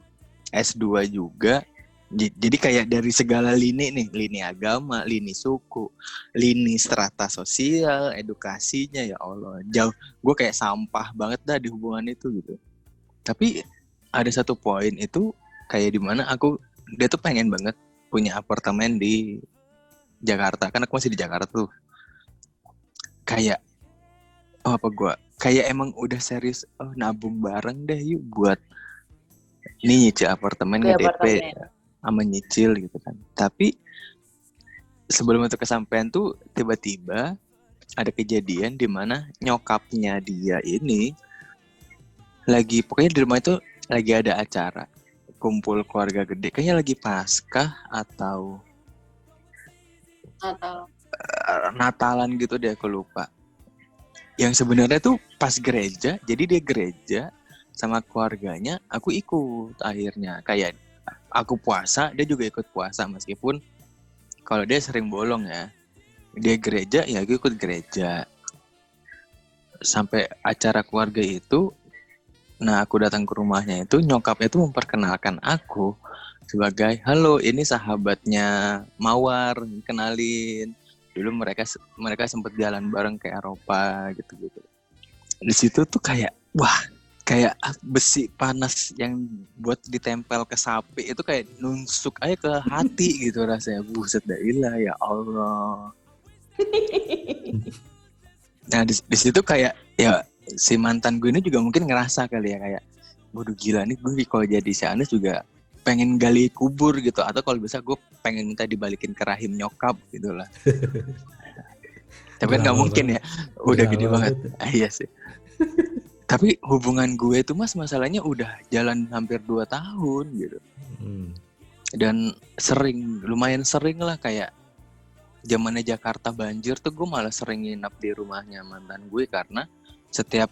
S2 juga. Jadi kayak dari segala lini nih, lini agama, lini suku, lini strata sosial, edukasinya ya Allah. Jauh, gue kayak sampah banget dah di hubungan itu gitu. Tapi ada satu poin itu kayak di mana aku dia tuh pengen banget punya apartemen di Jakarta kan aku masih di Jakarta tuh kayak oh apa gua kayak emang udah serius oh nabung bareng deh yuk buat nih nyicil apartemen nge DP apartemen. Sama nyicil gitu kan tapi sebelum itu kesampaian tuh tiba-tiba ada kejadian di mana nyokapnya dia ini lagi pokoknya di rumah itu lagi ada acara kumpul keluarga gede kayaknya lagi Paskah atau Natal. eh, Natalan gitu deh aku lupa. Yang sebenarnya tuh pas gereja, jadi dia gereja sama keluarganya, aku ikut akhirnya. Kayak aku puasa, dia juga ikut puasa meskipun kalau dia sering bolong ya. Dia gereja, ya aku ikut gereja. Sampai acara keluarga itu, nah aku datang ke rumahnya itu, nyokapnya tuh memperkenalkan aku sebagai, halo ini sahabatnya Mawar, kenalin dulu mereka mereka sempat jalan bareng ke Eropa gitu-gitu. Di situ tuh kayak wah kayak besi panas yang buat ditempel ke sapi itu kayak nusuk aja ke hati (laughs) gitu rasanya. Buset dah ilah ya Allah. Nah di, di situ kayak ya si mantan gue ini juga mungkin ngerasa kali ya kayak waduh gila nih gue kalau jadi si Anes juga pengen gali kubur gitu. Atau kalau bisa gue pengen minta dibalikin ke rahim nyokap gitu lah. (laughs) Tapi kan nggak mungkin ya. Udah gede banget Ah, iya sih tapi hubungan gue itu mas masalahnya udah jalan hampir 2 tahun gitu Hmm. dan sering lumayan sering lah kayak zamannya Jakarta banjir tuh gue malah sering nginap di rumahnya mantan gue karena setiap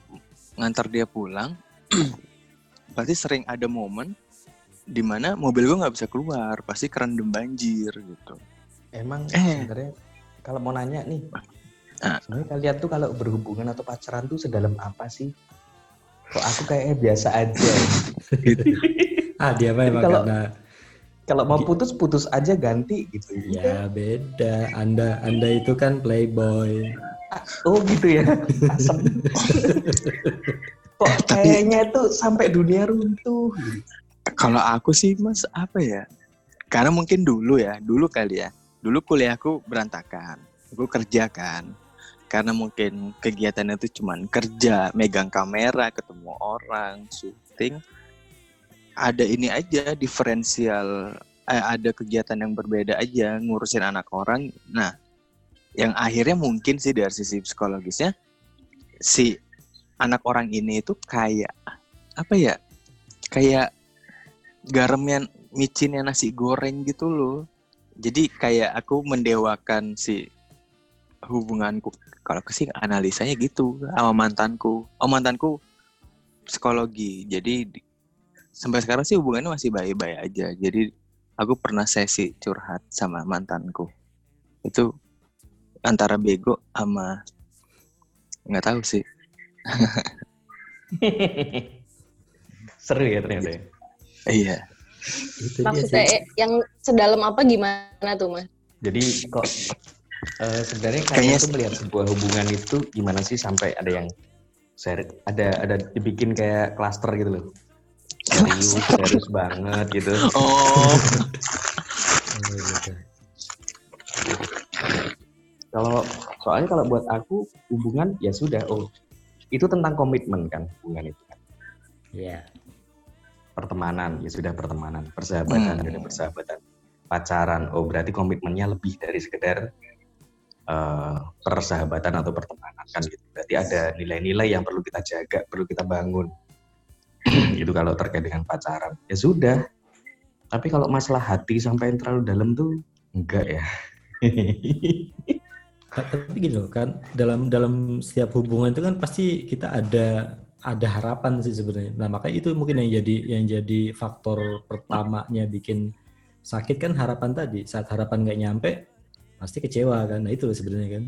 ngantar dia pulang (clears throat) pasti sering ada momen di mana mobil gue nggak bisa keluar pasti kerendam banjir gitu Emang Eh. sebenarnya kalau mau nanya nih, Ah. sebenarnya kalian tuh kalau berhubungan atau pacaran tuh sedalam apa sih? Kok aku kayaknya biasa aja. Ah dia memang Kalau- karena kalau mau putus putus aja ganti gitu. ya beda. Anda Anda itu kan playboy. Oh gitu ya. Asem. Kok kayaknya tuh sampai dunia runtuh. kalau aku sih mas apa ya karena mungkin dulu ya dulu kali ya dulu kuliahku berantakan aku kerja kan karena mungkin kegiatannya itu cuman kerja megang kamera ketemu orang syuting ada ini aja diferensial eh, ada kegiatan yang berbeda aja ngurusin anak orang nah yang akhirnya mungkin sih dari sisi psikologisnya si anak orang ini itu kayak apa ya kayak garamnya micinnya nasi goreng gitu loh. Jadi kayak aku mendewakan si hubunganku. Kalau aku sih analisanya gitu sama mantanku. Oh mantanku psikologi. Jadi di- sampai sekarang sih hubungannya masih baik-baik aja. Jadi aku pernah sesi curhat sama mantanku. Itu antara bego sama nggak tahu sih. (laughs) Seru ya ternyata. ya. Iya. Itu dia Maksudnya sih. eh, yang sedalam apa gimana tuh, Mas? Jadi kok eh, sebenarnya Kayaknya tuh melihat sebuah hubungan itu gimana sih sampai ada yang seri- ada ada dibikin kayak klaster gitu loh. Serius, serius banget gitu. Oh. (laughs) Kalau soalnya kalau buat aku hubungan ya sudah oh itu tentang komitmen kan hubungan itu kan. Iya. Pertemanan ya sudah pertemanan, persahabatan Hmm. sudah persahabatan. Pacaran oh berarti komitmennya lebih dari sekedar eh, persahabatan atau pertemanan kan gitu. Berarti ada nilai-nilai yang perlu kita jaga, perlu kita bangun. (clears throat) itu kalau terkait dengan pacaran. Ya sudah. Tapi kalau masalah hati sampai yang terlalu dalam tuh enggak ya. (laughs) Ta- Tapi loh kan dalam dalam setiap hubungan itu kan pasti kita ada ada harapan sih sebenarnya. Nah makanya itu mungkin yang jadi yang jadi faktor pertamanya bikin sakit kan harapan tadi. Saat harapan nggak nyampe pasti kecewa kan. Nah itu loh sebenarnya kan.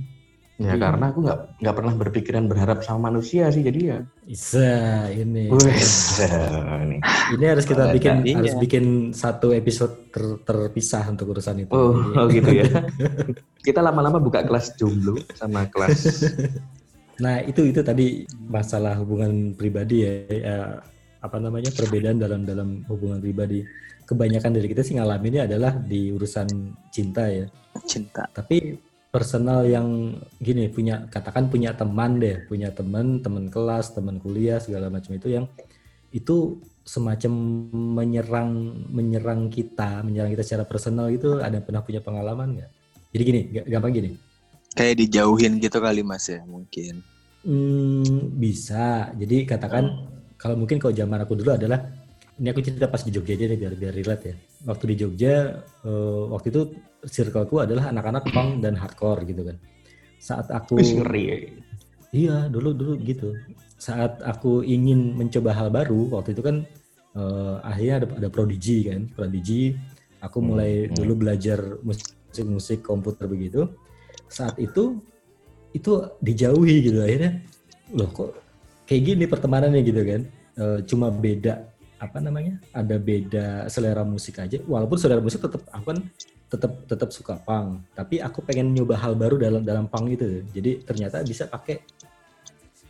Ya Jadi- karena aku nggak nggak pernah berpikiran berharap sama manusia sih jadi ya. Bisa ini. Wes, nih. Ini harus kita bikin tadinya. harus bikin satu episode ter- terpisah untuk urusan itu. Oh, Jadi- oh gitu ya. (laughs) Kita lama-lama buka kelas jomblo sama kelas (laughs) Nah itu itu tadi masalah hubungan pribadi ya, ya, apa namanya perbedaan dalam dalam hubungan pribadi. Kebanyakan dari kita sih ngalaminnya adalah di urusan cinta ya. Cinta. Tapi personal yang gini punya katakan punya teman deh, punya teman, teman kelas, teman kuliah segala macam itu yang itu semacam menyerang menyerang kita, menyerang kita secara personal itu ada pernah punya pengalaman nggak? Jadi gini, gampang gini. Kayak dijauhin gitu kali mas ya mungkin. Hmm, bisa. Jadi katakan kalau mungkin kalau zaman aku dulu adalah ini aku cerita pas di Jogja aja deh biar biar relate ya. Waktu di Jogja eh, waktu itu circleku adalah anak-anak punk dan hardcore gitu kan. Saat aku ngeri. ya. iya dulu dulu gitu. Saat aku ingin mencoba hal baru waktu itu kan eh, akhirnya ada ada Prodigy kan. Prodigy aku mulai Hmm, hmm. dulu belajar musik-musik komputer begitu. Saat itu itu dijauhi gitu akhirnya loh kok kayak gini pertemanannya gitu kan Eh, cuma beda apa namanya ada beda selera musik aja. Walaupun selera musik tetap aku kan tetap tetap suka punk. Tapi aku pengen nyoba hal baru dalam dalam punk itu jadi ternyata bisa pakai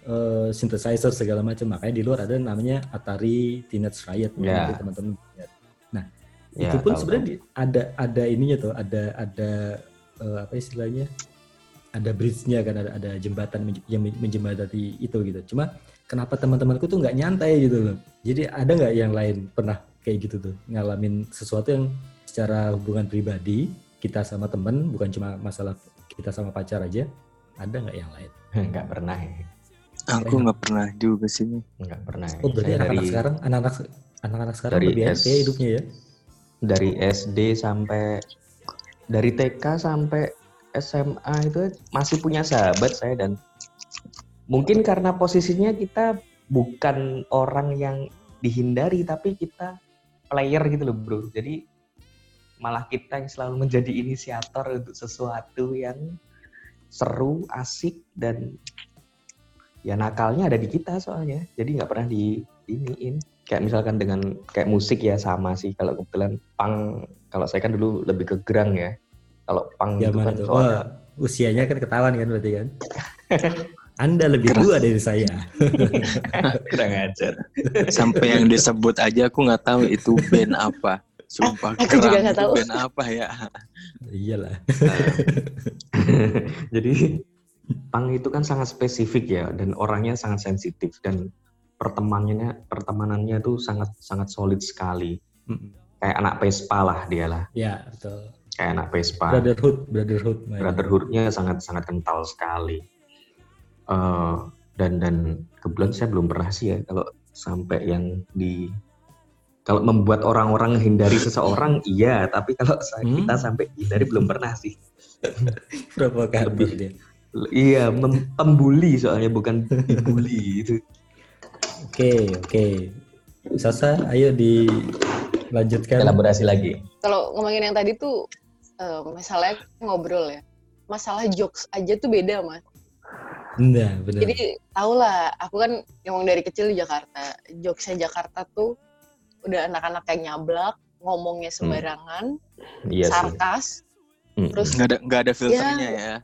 eh, synthesizer segala macam. Makanya di luar ada namanya Atari Teenage Riot Ya. nanti teman-teman nah Ya, itu pun sebenarnya ada ada ininya tuh. Ada ada eh, apa istilahnya? Ada bridge-nya kan ada ada jembatan yang men- menjembatani itu gitu. Cuma kenapa teman-temanku tuh nggak nyantai gitu loh jadi ada nggak yang lain pernah kayak gitu tuh ngalamin sesuatu yang secara hubungan pribadi kita sama temen bukan cuma masalah kita sama pacar aja ada nggak yang lain (laughs) Nggak pernah ya. Aku nggak pernah juga sih. Nggak pernah. ya. oh berarti anak-anak dari sekarang anak-anak anak-anak sekarang dari lebih S- happy hidupnya ya dari SD sampai dari TK sampai SMA itu masih punya sahabat saya dan mungkin karena posisinya kita bukan orang yang dihindari tapi kita player gitu loh bro. Jadi malah kita yang selalu menjadi inisiator untuk sesuatu yang seru asik dan ya nakalnya ada di kita soalnya. Jadi nggak pernah di iniin. Kayak misalkan dengan kayak musik ya sama sih. Kalau kebetulan pang kalau saya kan dulu lebih ke gerang ya. Kalau pang itu zaman kan itu. soalnya wah usianya kan ketahuan kan berarti kan (laughs) anda lebih Keras. tua dari saya. (laughs) Kurang ajar. Sampai yang disebut aja aku nggak tahu itu band apa. Sumpah Aku juga nggak itu tahu. band apa ya. iyalah. (laughs) Jadi pang itu kan sangat spesifik ya dan orangnya sangat sensitif dan pertemanannya pertemanannya tuh sangat sangat solid sekali. Kayak anak Vespa lah dia lah. Ya betul. Kayak anak Vespa. Brotherhood brotherhood brotherhoodnya sangat sangat kental sekali Eh, dan dan kebetulan saya belum pernah sih ya kalau sampai yang di kalau membuat orang-orang menghindari (laughs) seseorang iya tapi kalau Hmm? kita sampai hindari belum pernah sih (laughs) Lebih. dia L- iya mem- pembuli soalnya bukan dibully itu oke oke Sasa ayo dilanjutkan elaborasi lagi Kalau ngomongin yang tadi tuh masalahnya ngobrol ya. Masalah jokes aja tuh beda mas. Nah benar Jadi tau lah, aku kan emang dari kecil di Jakarta. Jokesnya Jakarta tuh udah anak-anak yang nyablak, ngomongnya sembarangan, iya sih sarkas, Mm. terus Nggak ada nggak ada filternya ya.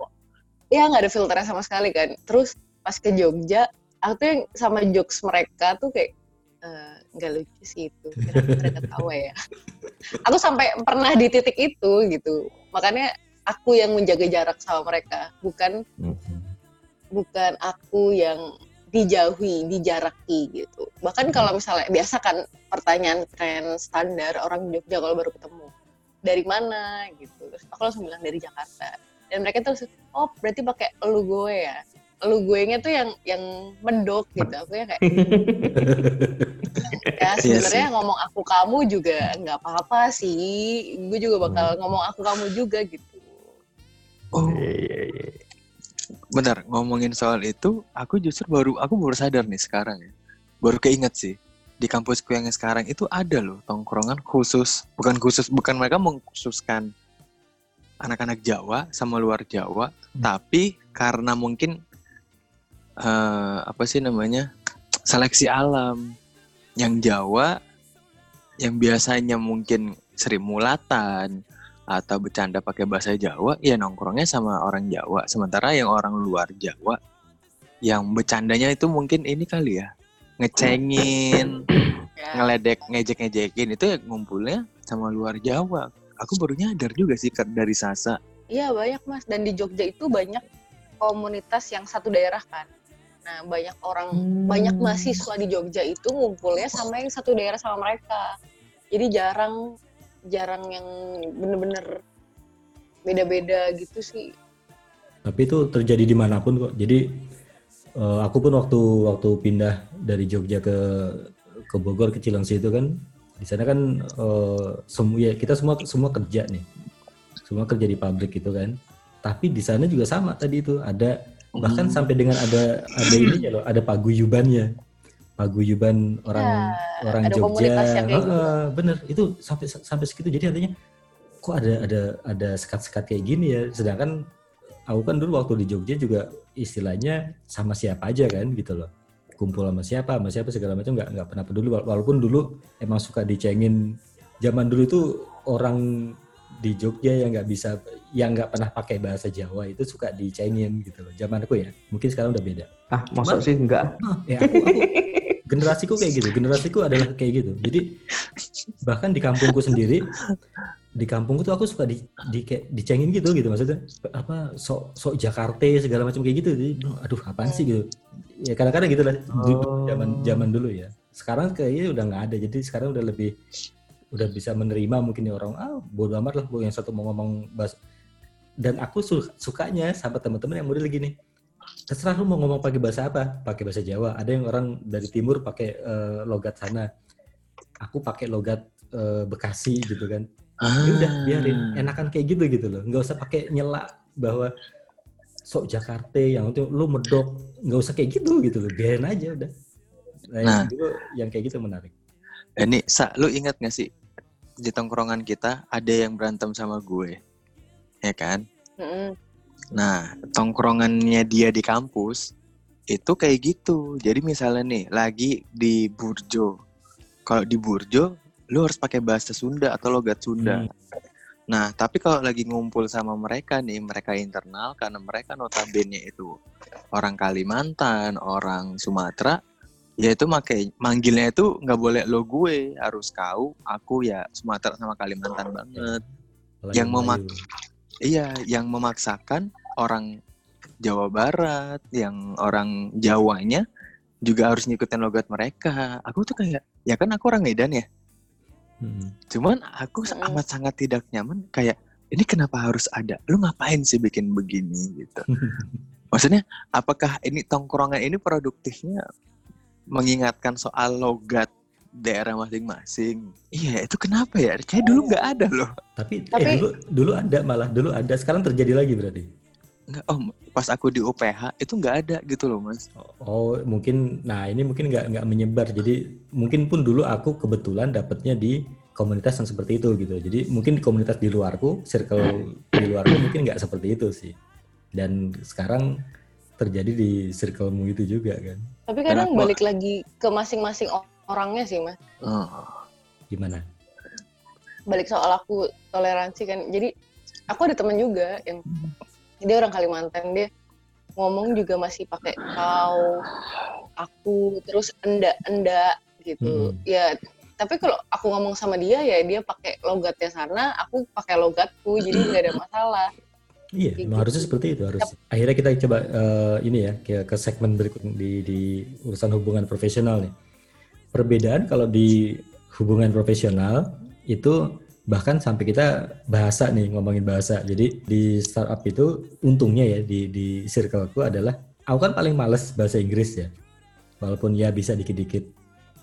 ya nggak ada filternya sama sekali kan. Terus pas ke Jogja, aku tuh yang sama jokes mereka tuh kayak eh, nggak lucu sih itu, mereka ketawa ya. (laughs) aku sampai pernah di titik itu gitu. Makanya aku yang menjaga jarak sama mereka bukan Mhm. Bukan aku yang dijauhi dijaraki gitu. Bahkan kalau misalnya biasa kan pertanyaan tren standar orang Jogja kalau baru ketemu dari mana? gitu. Terus aku langsung bilang dari Jakarta. Dan mereka terus oh berarti pakai elu gue ya? Elu gue nya tuh yang yang mendok gitu. Aku (laughs) ya kayak ya sebenarnya ngomong aku kamu juga nggak apa-apa sih. Gue juga bakal ngomong aku kamu juga gitu. Oh, Iya, iya, iya. Bentar ngomongin soal itu, aku justru baru aku baru sadar nih sekarang ya. Baru keinget sih di kampusku yang sekarang itu ada loh tongkrongan khusus, bukan khusus, bukan mereka mengkhususkan anak-anak Jawa sama luar Jawa, Hmm. tapi karena mungkin eh, apa sih namanya seleksi alam yang Jawa yang biasanya mungkin sering mulatan atau bercanda pakai bahasa Jawa, ya nongkrongnya sama orang Jawa. Sementara yang orang luar Jawa, yang bercandanya itu mungkin ini kali ya, ngecengin, (coughs) ngeledek, ngejek-ngejekin itu ya ngumpulnya sama luar Jawa. Aku baru nyadar juga sih dari Sasa. Iya banyak mas dan di Jogja itu banyak komunitas yang satu daerah kan. Nah banyak orang banyak mahasiswa di Jogja itu ngumpulnya sama yang satu daerah sama mereka. Jadi jarang jarang yang bener-bener beda-beda gitu sih. Tapi itu terjadi di mana pun kok. Jadi eh, aku pun waktu waktu pindah dari Jogja ke ke Bogor ke Cilengsi itu kan di sana kan eh, semua ya kita semua semua kerja nih, semua kerja di pabrik gitu kan. Tapi di sana juga sama tadi itu ada bahkan Hmm. sampai dengan ada ada ini loh, ada paguyubannya, paguyuban orang Ya, orang ada Jogja. yang kayak gitu. Heeh, bener itu sampai sampai segitu. Jadi artinya kok ada ada ada sekat-sekat kayak gini ya. Sedangkan aku kan dulu waktu di Jogja juga istilahnya sama siapa aja kan gitu loh. Kumpul sama siapa, sama siapa segala macam nggak nggak pernah peduli. Wala- Walaupun dulu emang suka dicengin. Zaman dulu itu orang di Jogja yang nggak bisa, yang nggak pernah pakai bahasa Jawa itu suka dicengin gitu loh. Zaman aku ya, mungkin sekarang udah beda. Ah, masa sih enggak? ya aku, aku generasiku kayak gitu generasiku adalah kayak gitu. Jadi bahkan di kampungku sendiri di kampungku tuh aku suka di, di kayak dicengin gitu gitu. Maksudnya apa sok sok Jakarta segala macam kayak gitu. Jadi aduh apaan sih? gitu. Ya kadang-kadang gitu lah Oh. zaman zaman dulu ya. Sekarang kayaknya udah nggak ada. Jadi sekarang udah lebih udah bisa menerima mungkin ya orang ah bodo amat lah yang satu mau ngomong bahasa dan aku su- sukanya sama teman-teman yang model gini terserah lu mau ngomong pakai bahasa apa. Pakai bahasa Jawa. Ada yang orang dari timur pakai eh, logat sana. Aku pakai logat eh, Bekasi gitu kan. Ya udah biarin. Enakan kayak gitu gitu loh. Nggak usah pakai nyela bahwa sok Jakarta yang itu lu medok. Nggak usah kayak gitu gitu loh. Biarin aja udah. Nah, yang Nah. dulu yang kayak gitu menarik. Ini, Sa, lu ingat gak sih di tongkrongan kita ada yang berantem sama gue, ya kan? Mm-mm. Nah, tongkrongannya dia di kampus itu kayak gitu. Jadi misalnya nih, lagi di Burjo. Kalau di Burjo, lu harus pakai bahasa Sunda atau logat Sunda. Hmm. Nah, tapi kalau lagi ngumpul sama mereka nih, mereka internal karena mereka notabene itu orang Kalimantan, orang Sumatera, ya itu makai manggilnya itu nggak boleh lo gue, harus kau, aku ya Sumatera sama Kalimantan banget. Apalagi Yang Melayu. Iya, yang memaksakan orang Jawa Barat, yang orang Jawanya juga harus ngikutin logat mereka. Aku tuh kayak, ya kan aku orang Medan ya. Hmm. Cuman aku amat sangat tidak nyaman kayak ini kenapa harus ada? Lu ngapain sih bikin begini gitu? (laughs) Maksudnya apakah ini tongkrongan ini produktifnya mengingatkan soal logat daerah masing-masing? Iya, itu kenapa ya? Kayak dulu nggak ada loh. tapi, Tapi- eh, dulu dulu ada malah dulu ada sekarang terjadi lagi berarti Nggak, oh, pas aku di UPH itu nggak ada gitu loh, Mas. Oh, mungkin, nah ini mungkin nggak nggak menyebar. Jadi mungkin pun dulu aku kebetulan dapatnya di komunitas yang seperti itu gitu. Jadi mungkin di komunitas di luarku, circle di luarku mungkin nggak seperti itu sih. Dan sekarang terjadi di circlemu itu juga kan. Tapi kadang Kenapa? balik lagi ke masing-masing o- orangnya sih mas. Oh. Gimana? Balik soal aku toleransi kan. Jadi aku ada temen juga yang dia orang Kalimantan dia ngomong juga masih pakai kau, aku, terus enda enda gitu. Hmm. Ya tapi kalau aku ngomong sama dia ya dia pakai logatnya sana, aku pakai logatku, jadi nggak ada masalah. Iya, gitu. harusnya seperti itu harus. Akhirnya kita coba eh, ini ya ke, ke segmen berikut di, di urusan hubungan profesional nih. Perbedaan kalau di hubungan profesional itu bahkan sampai kita bahasa nih ngomongin bahasa. Jadi di startup itu untungnya ya di di circleku adalah aku kan paling males bahasa Inggris ya. Walaupun ya bisa dikit-dikit.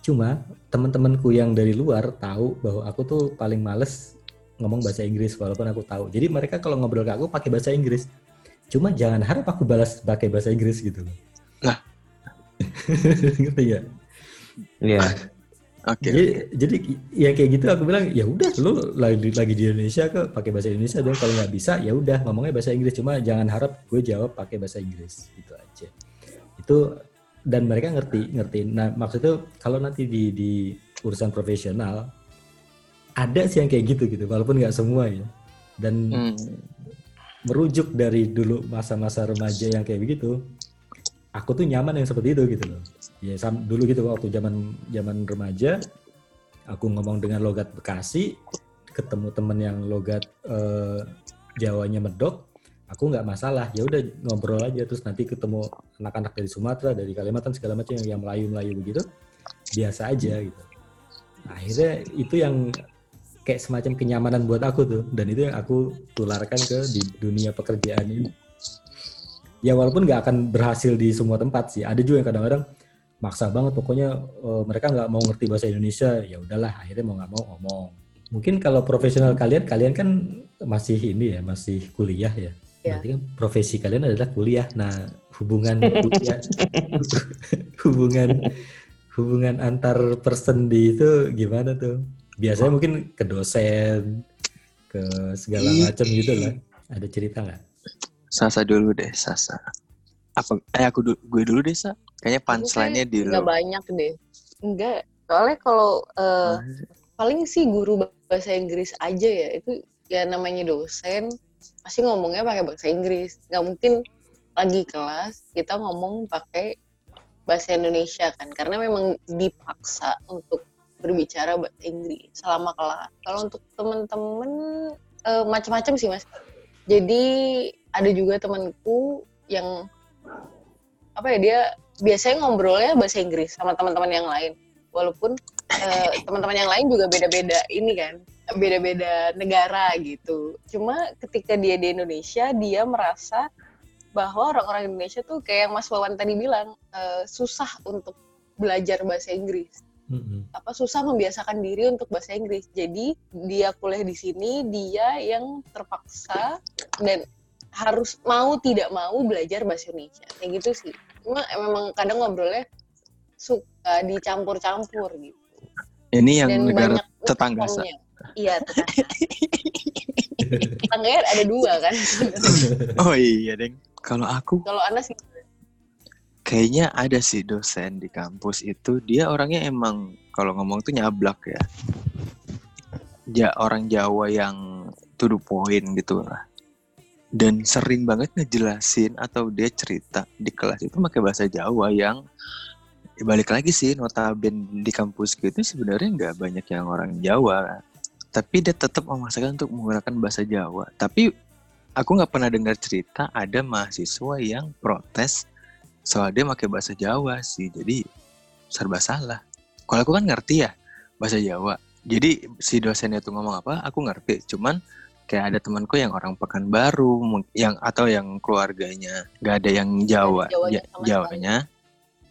Cuma teman-temanku yang dari luar tahu bahwa aku tuh paling males ngomong bahasa Inggris walaupun aku tahu. Jadi mereka kalau ngobrol ke aku pakai bahasa Inggris. Cuma jangan harap aku balas pakai bahasa Inggris gitu loh. Lah. (laughs) Ngerti ya? Iya. (laughs) Oke. Jadi, jadi yang kayak gitu aku bilang ya udah lu lagi lagi di Indonesia ke pakai bahasa Indonesia dan kalau nggak bisa ya udah ngomongnya bahasa Inggris cuma jangan harap gue jawab pakai bahasa Inggris gitu aja. Itu dan mereka ngerti ngerti. Nah maksudnya kalau nanti di di urusan profesional ada sih yang kayak gitu gitu walaupun nggak semua ya dan Hmm. merujuk dari dulu masa-masa remaja yang kayak begitu aku tuh nyaman yang seperti itu gitu loh ya sam- dulu gitu waktu zaman zaman remaja aku ngomong dengan logat Bekasi ketemu temen yang logat eh, Jawanya medok aku nggak masalah ya udah ngobrol aja terus nanti ketemu anak-anak dari Sumatera dari Kalimantan segala macam yang, yang Melayu Melayu begitu biasa aja gitu. Nah, akhirnya itu yang kayak semacam kenyamanan buat aku tuh dan itu yang aku tularkan ke di dunia pekerjaan ini. Ya walaupun nggak akan berhasil di semua tempat sih ada juga yang kadang-kadang maksa banget pokoknya eh, mereka nggak mau ngerti bahasa Indonesia ya udahlah akhirnya mau nggak mau ngomong. Mungkin kalau profesional kalian kalian kan masih ini ya masih kuliah ya. Ya. berarti kan profesi kalian adalah kuliah. Nah hubungan kuliah (laughs) hubungan hubungan antar person di itu gimana tuh? Biasanya mungkin ke dosen ke segala macam gitu lah. Ada cerita nggak? Sasa dulu deh, Sasa. Apa? Eh aku du- gue dulu deh, Sa. Kayaknya punchline-nya di Nggak banyak deh. Enggak. Soalnya kalau eh, paling sih guru bahasa Inggris aja ya. Itu ya namanya dosen. Pasti ngomongnya pakai bahasa Inggris. Nggak mungkin lagi kelas kita ngomong pakai bahasa Indonesia kan. Karena memang dipaksa untuk berbicara bahasa Inggris selama kelas. Kalau untuk temen-temen eh, macam-macam sih mas. Jadi ada juga temanku yang apa ya dia biasanya ngobrolnya bahasa Inggris sama teman-teman yang lain walaupun eh, (laughs) teman-teman yang lain juga beda-beda ini kan beda-beda negara gitu cuma ketika dia di Indonesia dia merasa bahwa orang-orang Indonesia tuh kayak yang Mas Wawan tadi bilang eh, susah untuk belajar bahasa Inggris Mm-mm. apa susah membiasakan diri untuk bahasa Inggris. Jadi dia kuliah di sini, dia yang terpaksa dan harus mau tidak mau belajar bahasa Indonesia. Kayak gitu sih. Cuma memang kadang ngobrolnya suka dicampur-campur gitu. Ini yang dan negara tetangga. Iya, tetangga. (laughs) Tetangganya ada dua kan. (laughs) Oh iya, Deng. Kalau aku Kalau Anas kayaknya ada sih dosen di kampus itu dia orangnya emang kalau ngomong tuh nyablak ya. Ja, orang Jawa yang to the point gitu lah. Dan sering banget ngejelasin atau dia cerita di kelas itu pakai bahasa Jawa yang ya balik lagi sih notaben di kampus gitu sebenarnya nggak banyak yang orang Jawa. Tapi dia tetap memaksakan untuk menggunakan bahasa Jawa. Tapi aku nggak pernah dengar cerita ada mahasiswa yang protes soal dia pakai bahasa Jawa sih jadi serba salah kalau aku kan ngerti ya bahasa Jawa jadi si dosennya tuh ngomong apa aku ngerti cuman kayak ada temanku yang orang Pekanbaru yang atau yang keluarganya nggak ada yang Jawa Jawanya Ja- sama sekali. Jawanya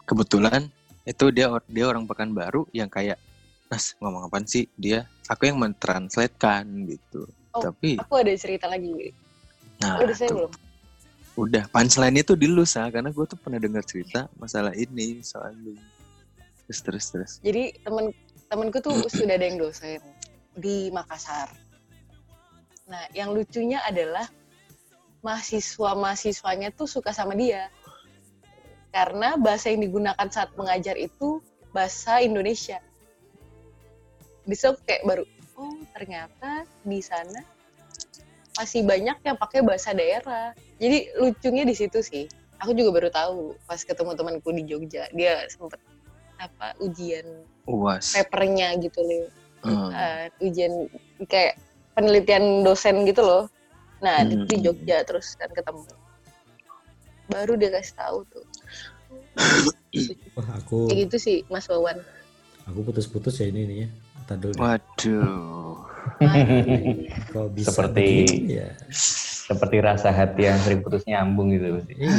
kebetulan itu dia dia orang Pekanbaru yang kayak Nas ngomong apa sih dia aku yang mentranslatekan gitu Oh, tapi aku ada cerita lagi. nah Udah saya belum? Udah, punchline itu di lu, Sa. Karena gue tuh pernah dengar cerita masalah ini soal lu. Terus, terus, terus. Jadi temen temenku tuh (clears throat) sudah ada yang dosen di Makassar. Nah, yang lucunya adalah mahasiswa-mahasiswanya tuh suka sama dia. Karena bahasa yang digunakan saat mengajar itu bahasa Indonesia. Bisa kayak baru, oh ternyata di sana masih banyak yang pakai bahasa daerah. Jadi lucunya di situ sih. Aku juga baru tahu pas ketemu temanku di Jogja, dia sempet apa ujian Uas. papernya gitu loh Hmm. Eh, ujian kayak penelitian dosen gitu loh Nah, di- Hmm. di Jogja terus kan ketemu. Baru dia kasih tahu tuh. (coughs) Wah, aku Kayak gitu sih, Mas Wawan. aku putus-putus ya ini nih ya. Ntar dulu. deh. Waduh. Kok bisa Seperti- begini ya? Seperti rasa hati yang sering putus nyambung gitu. Iya.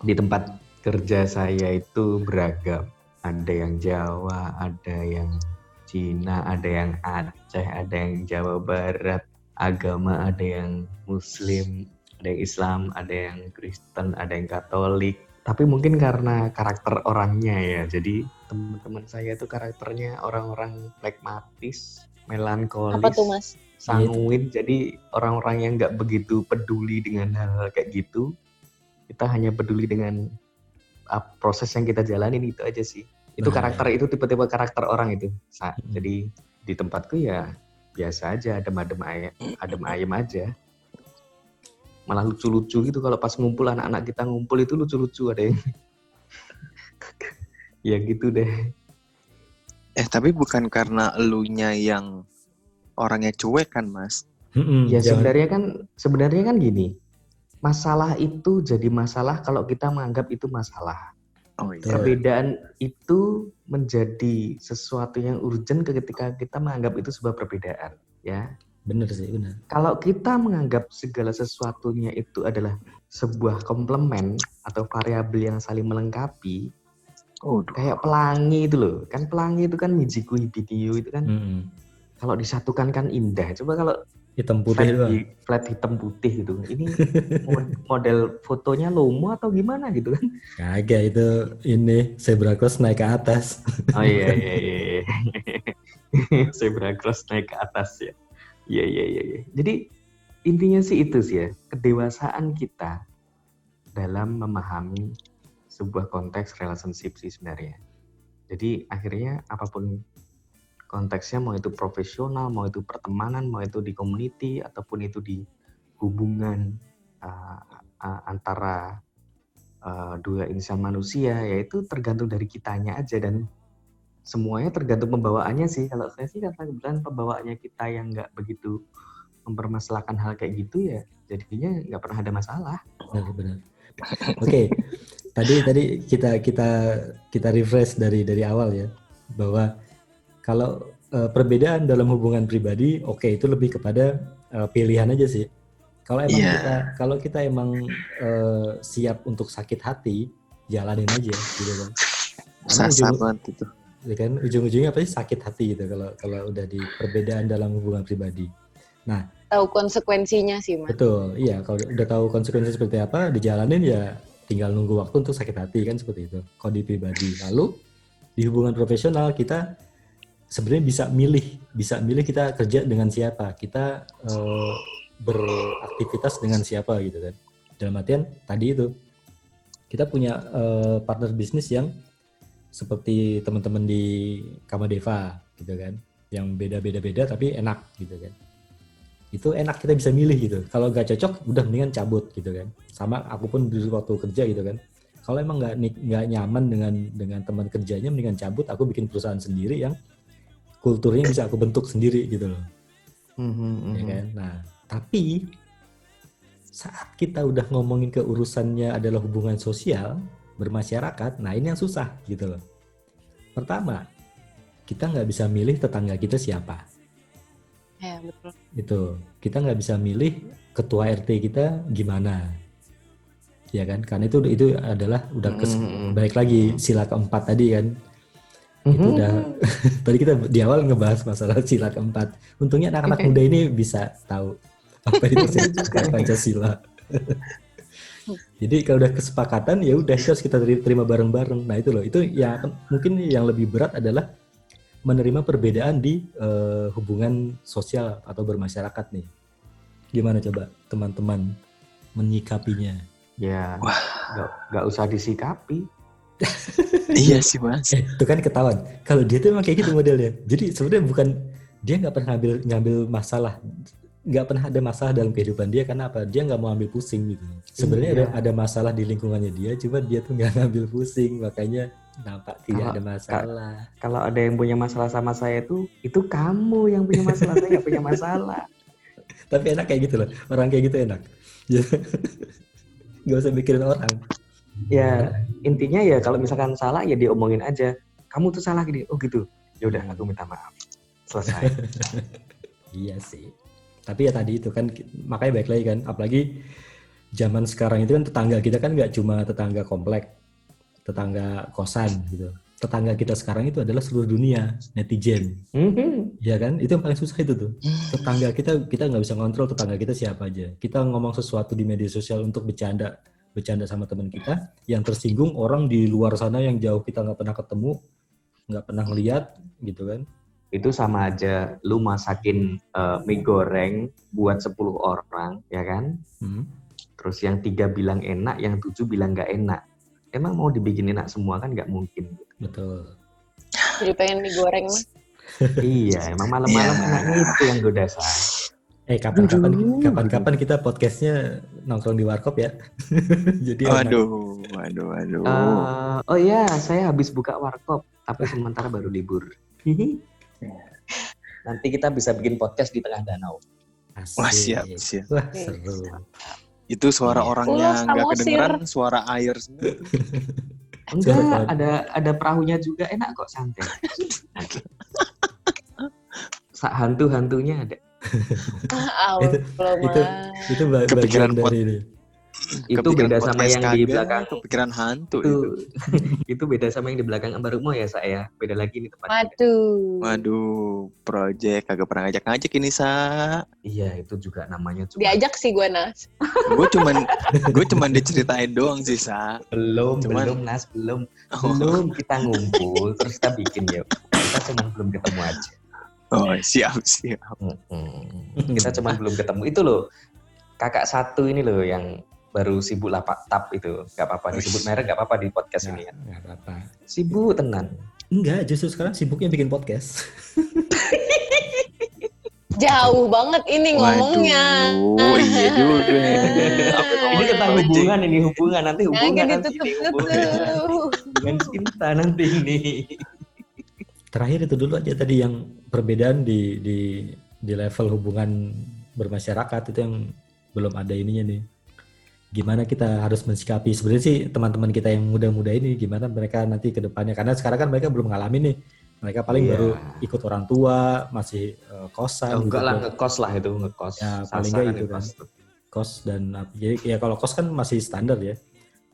Di tempat kerja saya itu beragam. Ada yang Jawa, ada yang Cina, ada yang Aceh, ada yang Jawa Barat. Agama ada yang Muslim, ada yang Islam, ada yang Kristen, ada yang Katolik. Tapi mungkin karena karakter orangnya ya. Jadi teman-teman saya itu karakternya orang-orang pragmatis, melankolis, Apa tuh, Mas? sanguin. Jadi orang-orang yang nggak begitu peduli dengan hal kayak gitu. Kita hanya peduli dengan uh, proses yang kita jalanin itu aja sih. Itu Nah, karakter itu tipe-tipe karakter orang itu. Sa- Hmm. Jadi di tempatku ya biasa aja, adem-adem ayam, adem ayam aja. Malah lucu-lucu gitu kalau pas ngumpul anak-anak kita ngumpul itu lucu-lucu ada yang (laughs) ya gitu deh. Eh tapi bukan karena elunya yang orangnya cuek kan mas? Mm-mm, Ya jangan- sebenarnya kan sebenarnya kan gini. Masalah itu jadi masalah kalau kita menganggap itu masalah. Oh iya. Perbedaan itu menjadi sesuatu yang urgent ketika kita menganggap itu sebuah perbedaan, ya. bener sih, bener. Kalau kita menganggap segala sesuatunya itu adalah sebuah komplemen atau variabel yang saling melengkapi, Oh, kayak pelangi itu loh. Kan pelangi itu kan mijiku hibitiu itu kan Mm-mm. kalau disatukan kan indah. Coba kalau Hitam flat, putih doang. hi- flat hitam putih gitu. Ini mod- (laughs) model fotonya lomo atau gimana gitu kan? Kagak itu ini zebra cross naik ke atas. Oh iya (laughs) iya iya. iya. (laughs) Zebra cross naik ke atas ya. Iya iya iya. iya. Jadi intinya sih itu sih ya, kedewasaan kita dalam memahami sebuah konteks relationship sih sebenarnya. Jadi akhirnya apa pun konteksnya mau itu profesional, mau itu pertemanan, mau itu di community ataupun itu di hubungan uh, uh, antara uh, dua insan manusia, yaitu tergantung dari kitanya aja dan semuanya tergantung pembawaannya sih. Kalau saya sih karena kebetulan pembawaannya kita yang nggak begitu mempermasalahkan hal kayak gitu ya, jadinya nggak pernah ada masalah. Benar, benar. Oke, tadi tadi kita kita kita refresh dari dari awal ya bahwa kalau eh, perbedaan dalam hubungan pribadi, oke itu lebih kepada eh, pilihan aja sih. Kalau emang Iya. kita kalau kita emang eh, siap untuk sakit hati, jalanin aja gitu kan. Banget itu. ya kan ujung-ujungnya apa sih sakit hati gitu kalau kalau udah di perbedaan dalam hubungan pribadi. Tahu konsekuensinya sih, Mas. Betul, iya. Kalau udah tahu konsekuensi seperti apa, dijalanin ya tinggal nunggu waktu untuk sakit hati kan seperti itu. Kalau di pribadi, lalu di hubungan profesional kita sebenarnya bisa milih, bisa milih kita kerja dengan siapa, kita eh, beraktivitas dengan siapa gitu kan. Dalam artian tadi itu kita punya eh, partner bisnis yang seperti teman-teman di Kamadeva gitu kan, yang beda-beda-beda tapi enak gitu kan itu enak kita bisa milih gitu. Kalau nggak cocok, udah mendingan cabut gitu kan. Sama aku pun dulu waktu kerja gitu kan. Kalau emang nggak nyaman dengan dengan teman kerjanya, mendingan cabut. Aku bikin perusahaan sendiri yang kulturnya bisa aku bentuk sendiri gitu loh, ya kan. Nah, tapi saat kita udah ngomongin ke urusannya adalah hubungan sosial bermasyarakat, nah ini yang susah gitu loh. Pertama, kita nggak bisa milih tetangga kita siapa Ya, betul. itu kita nggak bisa milih ketua RT kita gimana ya kan karena itu itu adalah udah kes, Mm-mm. balik lagi sila keempat tadi kan itu Mhm. udah. (laughs) Tadi kita di awal ngebahas masalah sila keempat. Untungnya anak-anak muda ini bisa tahu apa itu sila (laughs) pancasila. (laughs) Jadi kalau udah kesepakatan ya udah harus kita teri- terima bareng-bareng. Nah itu loh. Itu ya mungkin yang lebih berat adalah menerima perbedaan di eh, hubungan sosial atau bermasyarakat nih. Gimana coba teman-teman menyikapinya? Ya, nggak usah disikapi. (laughs) iya sih mas. eh itu kan ketahuan kalau dia tuh emang kayak gitu (laughs) modelnya jadi sebenarnya bukan dia nggak pernah ngambil ngambil masalah nggak pernah ada masalah dalam kehidupan dia karena apa dia nggak mau ambil pusing gitu sebenarnya ada Iya. ada masalah di lingkungannya dia cuma dia tuh nggak ngambil pusing makanya nampak tidak Kalau- ada masalah Kalau ada yang punya masalah sama saya itu, itu kamu yang punya masalah, saya nggak punya masalah. (laughs) Tapi enak kayak gitu loh. Orang kayak gitu enak. Gak usah mikirin orang. Ya intinya ya kalau misalkan salah ya diomongin aja. Kamu tuh salah gini. Oh gitu. Ya udah aku minta maaf. Selesai. (laughs) Iya sih. Tapi ya tadi itu kan makanya baik lagi kan. Apalagi zaman sekarang itu kan tetangga kita kan nggak cuma tetangga komplek, tetangga kosan gitu. Tetangga kita sekarang itu adalah seluruh dunia netizen. Mhm. Ya kan? Itu yang paling susah itu tuh. Tetangga kita kita nggak bisa kontrol tetangga kita siapa aja. Kita ngomong sesuatu di media sosial untuk bercanda bercanda sama teman kita yang tersinggung orang di luar sana yang jauh kita nggak pernah ketemu nggak pernah ngeliat gitu kan itu sama aja lu masakin eh, mie goreng buat 10 orang ya kan Hmm. terus yang tiga bilang enak yang tujuh bilang nggak enak emang mau dibikin enak semua kan nggak mungkin betul Jadi pengen digoreng mah. iya emang malam-malam Iya. enaknya itu yang goda saya eh kapan-kapan Aduh. kapan-kapan kita podcastnya nongkrong di warkop ya (laughs) jadi. Waduh, waduh, waduh. Eh, oh iya saya habis buka warkop tapi sementara baru libur (laughs) nanti kita bisa bikin podcast di tengah danau Asik. Wah, siap, siap. wah seru Itu suara Iya. orangnya nggak kedengeran, suara air semua. (laughs) enggak ada ada perahunya juga enak kok santai Sa- hantu-hantunya ada (laughs) Ah, Itu- itu- itu Kepikiran bagian dari ini itu beda sama yang di belakang Kepikiran hantu itu itu. beda sama yang di belakang Ambarumo ya saya beda lagi nih tempatnya Waduh. Waduh, project kagak pernah ngajak-ngajak ini sa. iya itu juga namanya cuma Diajak sih gue Nas. (laughs) Gue cuman gue cuman (laughs) diceritain doang sih sa. belum Cuman- belum nas belum Oh, belum kita ngumpul terus kita bikin ya kita cuma belum ketemu aja oh, siap siap. Mm-mm. kita cuma belum ketemu. Itu loh kakak satu ini loh yang baru sibuk lapak tap itu. Nggak apa-apa disebut merek nggak apa-apa di podcast ini ya. Nggak- apa-apa. Sibuk tenan. Enggak justru sekarang sibuknya bikin podcast. (laughs) Jauh banget ini ngomongnya. Waduh, iya juga. Apa (laughs) ini tentang hubungan ini hubungan. Nanti hubungan Kagak nanti ini. Hubungan ditutup-tutup. hubungan cinta nanti ini terakhir itu dulu aja tadi yang perbedaan di di di level hubungan bermasyarakat itu yang belum ada ininya nih. Gimana kita harus mensikapi? Sebenarnya sih teman-teman kita yang muda-muda ini gimana mereka nanti ke depannya? Karena sekarang kan mereka belum ngalamin nih. Mereka paling Iya. baru ikut orang tua masih eh, kosan Oh, enggak gitu lah ngekos lah itu ngekos. Ya, paling nggak kan itu kan. tuh. kos dan jadi ya kalau kos kan masih standar ya.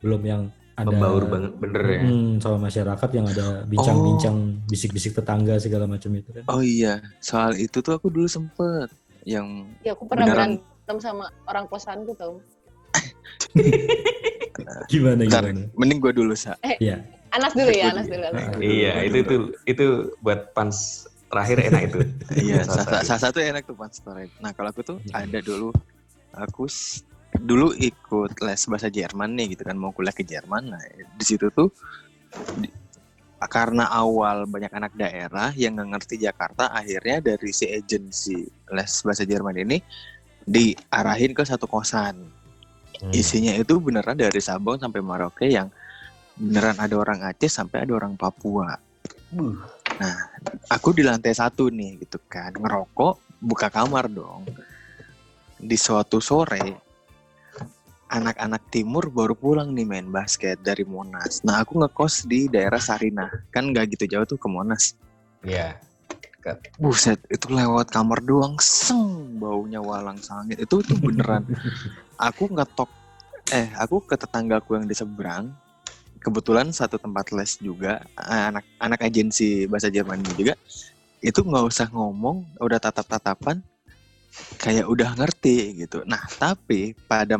Belum yang ada membaur banget bener ya Hmm, sama masyarakat yang ada bincang-bincang bisik-bisik tetangga segala macam itu kan Oh iya, soal itu tuh aku dulu sempet yang Ya aku pernah Beneran. berantem sama orang kosanku tau. (laughs) gimana Bentar, gimana mending gue dulu sa. ya Anas dulu ya, Anas dulu. Anas. Ah, iya itu itu itu buat pans terakhir enak itu (laughs) Iya, salah satu enak tuh Pan Story. Nah kalau aku tuh Hmm. ada dulu, aku dulu ikut les bahasa Jerman nih gitu kan mau kuliah ke Jerman. Nah di situ tuh di- karena awal banyak anak daerah yang nggak ngerti Jakarta, akhirnya dari si agensi les bahasa Jerman ini diarahin ke satu kosan. Hmm. Isinya itu beneran dari Sabang sampai Merauke yang beneran ada orang Aceh sampai ada orang Papua. Buh. Nah, aku di lantai satu nih gitu kan, ngerokok, buka kamar dong. Di suatu sore, anak-anak timur baru pulang nih main basket dari Monas. Nah, aku ngekos di daerah Sarinah, kan nggak gitu jauh tuh ke Monas. Iya. Buset, itu lewat kamar doang, seng, baunya walang sangit. Itu tuh beneran. (laughs) aku ngetok, eh, aku ke tetanggaku yang di seberang, kebetulan satu tempat les juga anak anak agensi bahasa Jerman juga itu nggak usah ngomong udah tatap tatapan kayak udah ngerti gitu nah tapi pada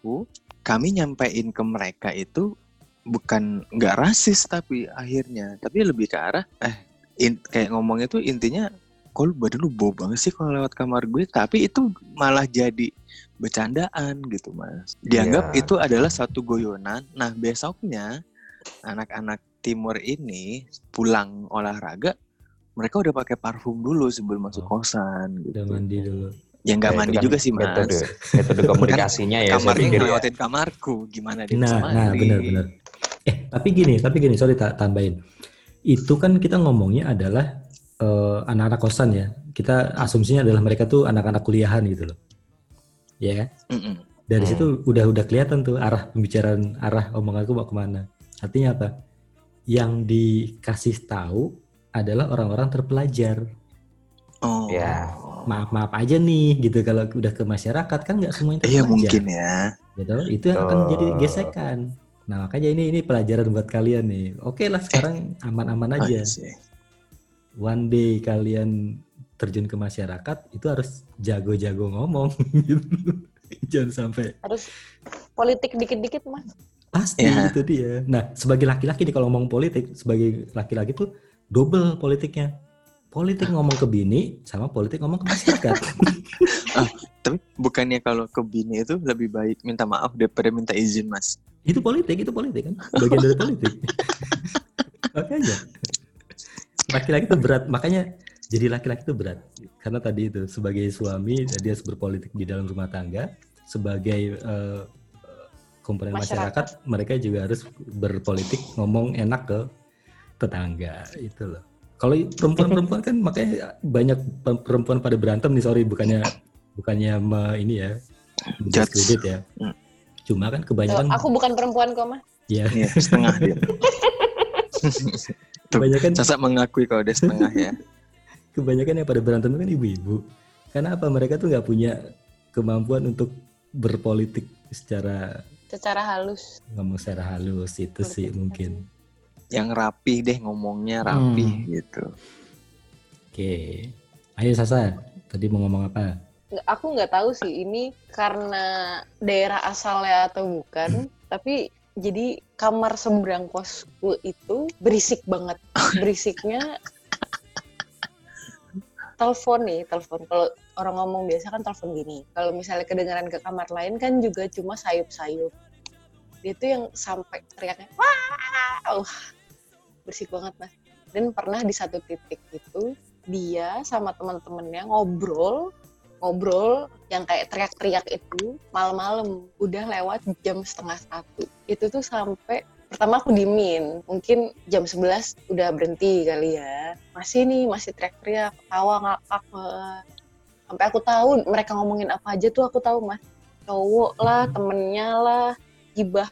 masaku kami nyampein ke mereka itu bukan nggak rasis tapi akhirnya. Tapi lebih ke arah eh in- kayak ngomongnya tuh intinya kok lu badan lu bau banget sih kalau lewat kamar gue? Tapi itu malah jadi bercandaan gitu mas. Dianggap Iya. itu adalah satu goyonan. Nah besoknya anak-anak timur ini pulang olahraga mereka udah pakai parfum dulu sebelum masuk Oh. kosan gitu. Udah mandi dulu ya nggak Ya, mandi kan juga sih mas metode metode komunikasinya ya saya kamarnya ya. ngelewatin kamarku gimana dia bisa nah nah mandi benar benar eh tapi gini tapi gini sorry tak tambahin itu kan kita ngomongnya adalah eh, anak-anak kosan ya kita asumsinya adalah mereka tuh anak-anak kuliahan gitu loh. Ya, kan? Mm-mm. dari Hmm. situ udah udah kelihatan tuh arah pembicaraan arah omonganku mau ke mana. Artinya apa? Yang dikasih tahu adalah orang-orang terpelajar. Oh. Ya. Maaf-maaf aja nih gitu. Kalau udah ke masyarakat kan nggak semuanya Iya mungkin ya. gitu. Itu yang akan jadi gesekan. Nah makanya ini ini pelajaran buat kalian nih. Oke lah sekarang aman-aman Oh, aja. Iya one day kalian terjun ke masyarakat itu harus jago-jago ngomong. Gitu (laughs) jangan sampai Harus politik dikit-dikit mas. pasti Ya. itu dia. Nah sebagai laki-laki nih kalau ngomong politik sebagai laki-laki tuh double politiknya politik ngomong ke bini sama politik ngomong ke masyarakat (laughs) Tapi bukannya kalau ke bini itu lebih baik minta maaf daripada minta izin, Mas. itu politik itu politik kan? Bagian dari politik. (laughs) Makanya. Laki-laki itu berat. Makanya jadi laki-laki itu berat. Karena tadi itu sebagai suami dia harus berpolitik di dalam rumah tangga. Sebagai eh, komponen masyarakat. Masyarakat. mereka juga harus berpolitik ngomong enak ke tetangga. Itu loh kalau perempuan-perempuan kan makanya banyak perempuan pada berantem nih sorry bukannya bukannya me- ini ya Judge. diskredit ya Hmm. cuma kan Tuh, kebanyakan aku bukan perempuan kok ya Iya, setengah dia. (laughs) Kebanyakan Sasa mengakui kalau dia setengah ya. (laughs) kebanyakan yang pada berantem itu kan ibu-ibu. Karena apa? Mereka tuh nggak punya kemampuan untuk berpolitik secara Secara halus. ngomong secara halus itu sih mungkin. Yang rapi deh ngomongnya rapi Hmm. gitu. Oke, ayo Sasa. Tadi mau ngomong apa? Aku nggak tahu sih ini karena daerah asalnya atau bukan. Tapi jadi kamar seberang kosku itu berisik banget. Berisiknya telepon nih, telepon. Kalau orang ngomong biasa kan telepon gini. Kalau misalnya kedengaran ke kamar lain kan juga cuma sayup-sayup. Dia tuh yang sampai teriaknya, wah, uh, berisik banget mas. Dan pernah di satu titik itu dia sama teman-temannya ngobrol, ngobrol yang kayak teriak-teriak itu malam-malam udah lewat jam setengah satu. Itu tuh sampai pertama aku dimin mungkin jam 11 udah berhenti kali ya masih nih masih teriak-teriak tawa ngakak eh. sampai aku tahu mereka ngomongin apa aja tuh aku tahu mas cowok lah temennya lah gibah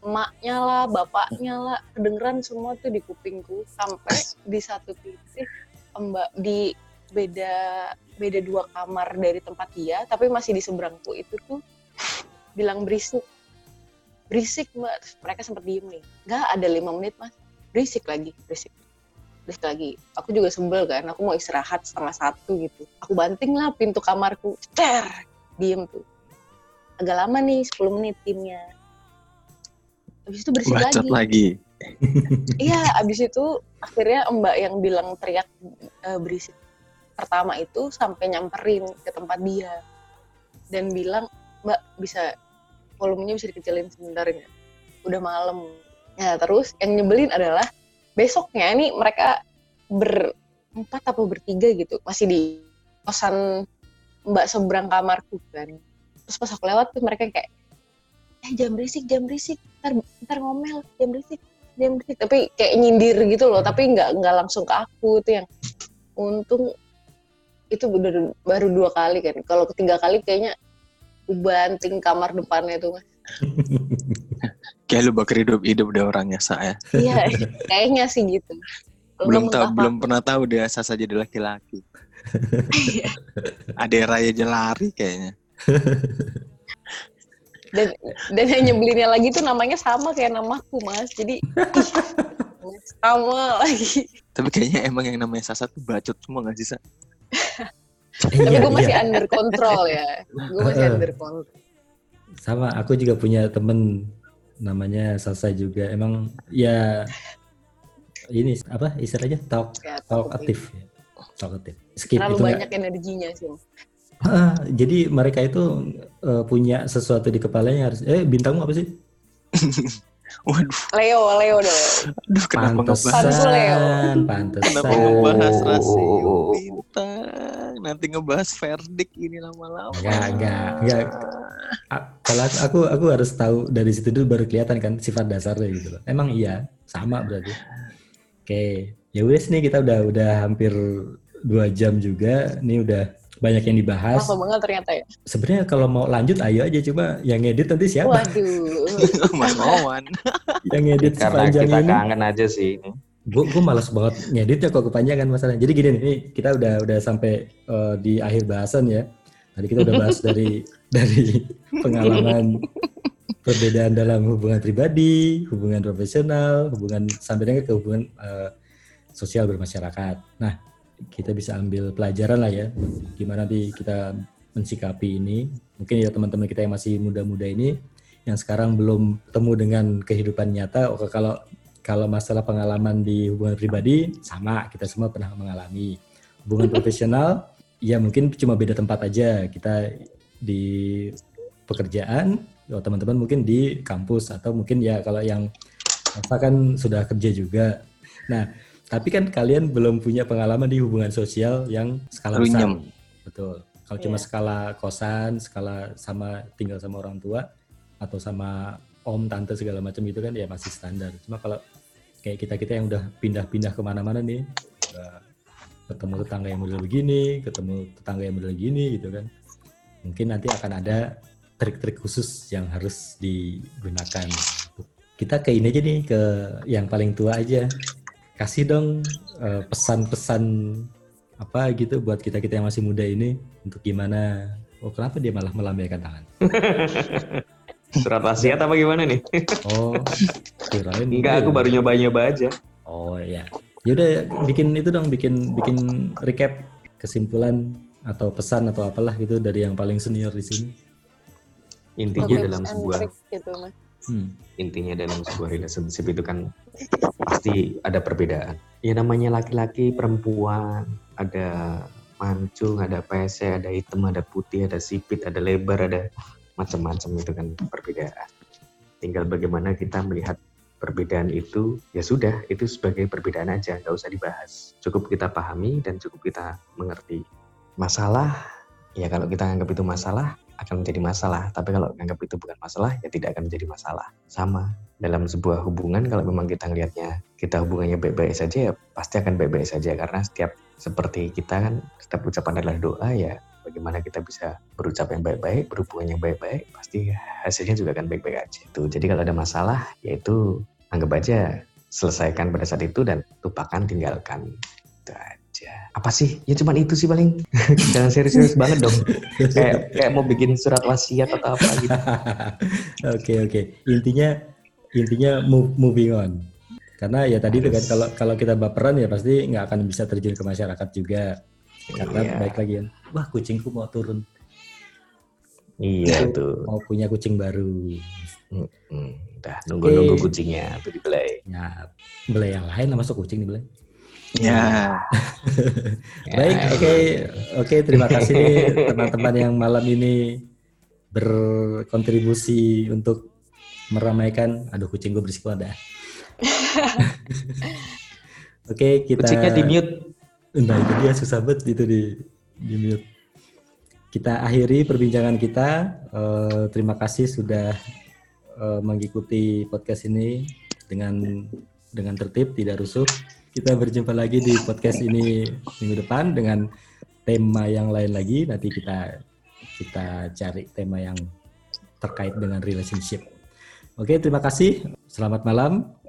emaknya lah bapaknya lah kedengeran semua tuh di kupingku sampai di satu titik mbak di beda beda dua kamar dari tempat dia tapi masih di seberangku itu tuh bilang berisik. Berisik mbak. Terus mereka sempat diem nih. Nggak ada lima menit mas. Berisik lagi berisik. Berisik lagi. Aku juga sebel kan aku mau istirahat setengah satu gitu. Aku banting lah pintu kamarku. Cer diem tuh. Agak lama nih 10 menit timnya habis itu berisik Bacot lagi lagi. (laughs) Iya, abis itu akhirnya Mbak yang bilang teriak eh, berisik pertama itu sampai nyamperin ke tempat dia dan bilang Mbak bisa volumenya bisa dikecilin sebentar nggak? Udah malam. Nah terus yang nyebelin adalah besoknya nih mereka berempat atau bertiga gitu masih di kosan Mbak seberang kamarku kan. Terus pas aku lewat tuh mereka kayak eh jam berisik jam berisik ntar ntar ngomel jam berisik jam berisik tapi kayak nyindir gitu loh tapi nggak nggak langsung ke aku itu yang untung itu udah baru dua kali kan kalau ketiga kali kayaknya banting kamar depannya tuh mas (laughs) Kayak lu bakal hidup hidup deh orangnya saya. iya kayaknya sih gitu (laughs) Belum tahu apa- belum pernah tahu dia Sasa jadi laki-laki. (laughs) Ada raya aja lari kayaknya. Dan dan yang nyebelinnya lagi tuh namanya sama kayak namaku mas jadi (laughs) sama lagi Tapi kayaknya emang yang namanya Sasa tuh bacot semua gak sih, Sa? Eh, tapi iya, gue masih iya. under control ya gue masih under control Sama, aku juga punya temen namanya Sasa juga. Emang ya ini apa istilahnya talk ya, ya. Talkative. Skip terlalu itu banyak energinya sih Ah, jadi mereka itu eh, punya sesuatu di kepalanya harus eh bintangmu apa sih? (laughs) Waduh, Leo Leo dong aduh kenapa ngebahas Pantesan. Leo. Pantesan, pantesan. Kenapa ngebahas rasio bintang? Nanti ngebahas verdict ini lama-lama. Enggak, enggak, enggak. Kalau aku, aku aku harus tahu dari situ dulu baru kelihatan kan sifat dasarnya gitu loh. Emang iya, sama berarti. Oke, ya wes nih kita udah udah hampir dua jam juga. Ini udah banyak yang dibahas. Lama banget ternyata ya. Sebenarnya kalau mau lanjut ayo aja cuma yang ngedit nanti siapa? Waduh. (laughs) Mas Wawan. yang ngedit Karena sepanjang kita ini. kangen aja sih. Gue gue malas banget ngeditnya kok kepanjangan masalah. Jadi gini nih, ini kita udah udah sampai eh, di akhir bahasan ya. Tadi kita udah bahas dari (laughs) dari pengalaman perbedaan dalam hubungan pribadi, hubungan profesional, hubungan sampai dengan ke hubungan eh, sosial bermasyarakat. Nah, kita bisa ambil pelajaran lah ya, gimana nanti kita mensikapi ini. Mungkin ya teman-teman kita yang masih muda-muda ini, yang sekarang belum ketemu dengan kehidupan nyata, oke kalau kalau masalah pengalaman di hubungan pribadi sama kita semua pernah mengalami. Hubungan (laughs) profesional ya mungkin cuma beda tempat aja. Kita di pekerjaan ya teman-teman mungkin di kampus atau mungkin ya kalau yang Eva kan sudah kerja juga. Nah tapi kan kalian belum punya pengalaman di hubungan sosial yang skala besar. Betul. Kalau cuma Iya. skala kosan skala sama tinggal sama orang tua atau sama om tante segala macam itu kan ya masih standar. Cuma kalau kayak kita kita yang udah pindah-pindah ke mana-mana nih udah ketemu tetangga yang model begini ketemu tetangga yang model gini gitu kan mungkin nanti akan ada trik-trik khusus yang harus digunakan. Kita ke ini aja nih ke yang paling tua aja kasih dong eh, pesan-pesan apa gitu buat kita kita yang masih muda ini untuk gimana oh kenapa dia malah melambaikan tangan (laughs) Surat wasiat apa gimana nih? oh kirain (laughs) Enggak, aku baru nyoba-nyoba aja. Oh ya. Yaudah bikin itu dong, bikin bikin recap kesimpulan atau pesan atau apalah gitu dari yang paling senior di sini. Intinya dalam sebuah gitu mas. Hmm. intinya dalam sebuah relationship itu kan pasti ada perbedaan. Ya namanya laki-laki, perempuan, ada mancung, ada pesek, ada hitam, ada putih, ada sipit, ada lebar, ada macam-macam itu kan perbedaan. Tinggal bagaimana kita melihat perbedaan itu, ya sudah, itu sebagai perbedaan aja, nggak usah dibahas. Cukup kita pahami dan cukup kita mengerti. Masalah, ya kalau kita anggap itu masalah, akan menjadi masalah. Tapi kalau anggap itu bukan masalah, ya tidak akan menjadi masalah. Sama dalam sebuah hubungan, kalau memang kita ngelihatnya kita hubungannya baik-baik saja, ya pasti akan baik-baik saja. Karena setiap seperti kita kan, setiap ucapan adalah doa ya. Bagaimana kita bisa berucap yang baik-baik, berhubungan yang baik-baik, pasti hasilnya juga akan baik-baik aja. Tuh, jadi kalau ada masalah, yaitu anggap aja selesaikan pada saat itu dan lupakan, tinggalkan. Itu aja. Apa sih? Ya cuman itu sih paling. (laughs) Jangan serius-serius banget dong. Kayak kayak mau bikin surat wasiat atau apa gitu. (laughs) Oke oke. Intinya intinya move, moving on. Karena ya tadi itu kan kalau kalau kita baperan ya pasti nggak akan bisa terjun ke masyarakat juga. Karena Iya. baik lagi kan. Wah kucingku mau turun, Iya tuh. mau punya kucing baru. Hmm, udah nunggu-nunggu kucingnya tuh dibelai. Ya, beli yang lain lah masuk kucing dibeli. Ya. (laughs) Baik, Ya, oke, oke. Terima kasih teman-teman yang malam ini berkontribusi untuk meramaikan. Aduh, kucing gue berisik banget dah. (laughs) oke, kita. Kucingnya di mute. Nah, itu dia susah banget itu di di mute. Kita akhiri perbincangan kita. Eh, terima kasih sudah eh, mengikuti podcast ini dengan dengan tertib, tidak rusuh. Kita berjumpa lagi di podcast ini minggu depan dengan tema yang lain lagi. Nanti kita kita cari tema yang terkait dengan relationship. Oke, terima kasih. Selamat malam.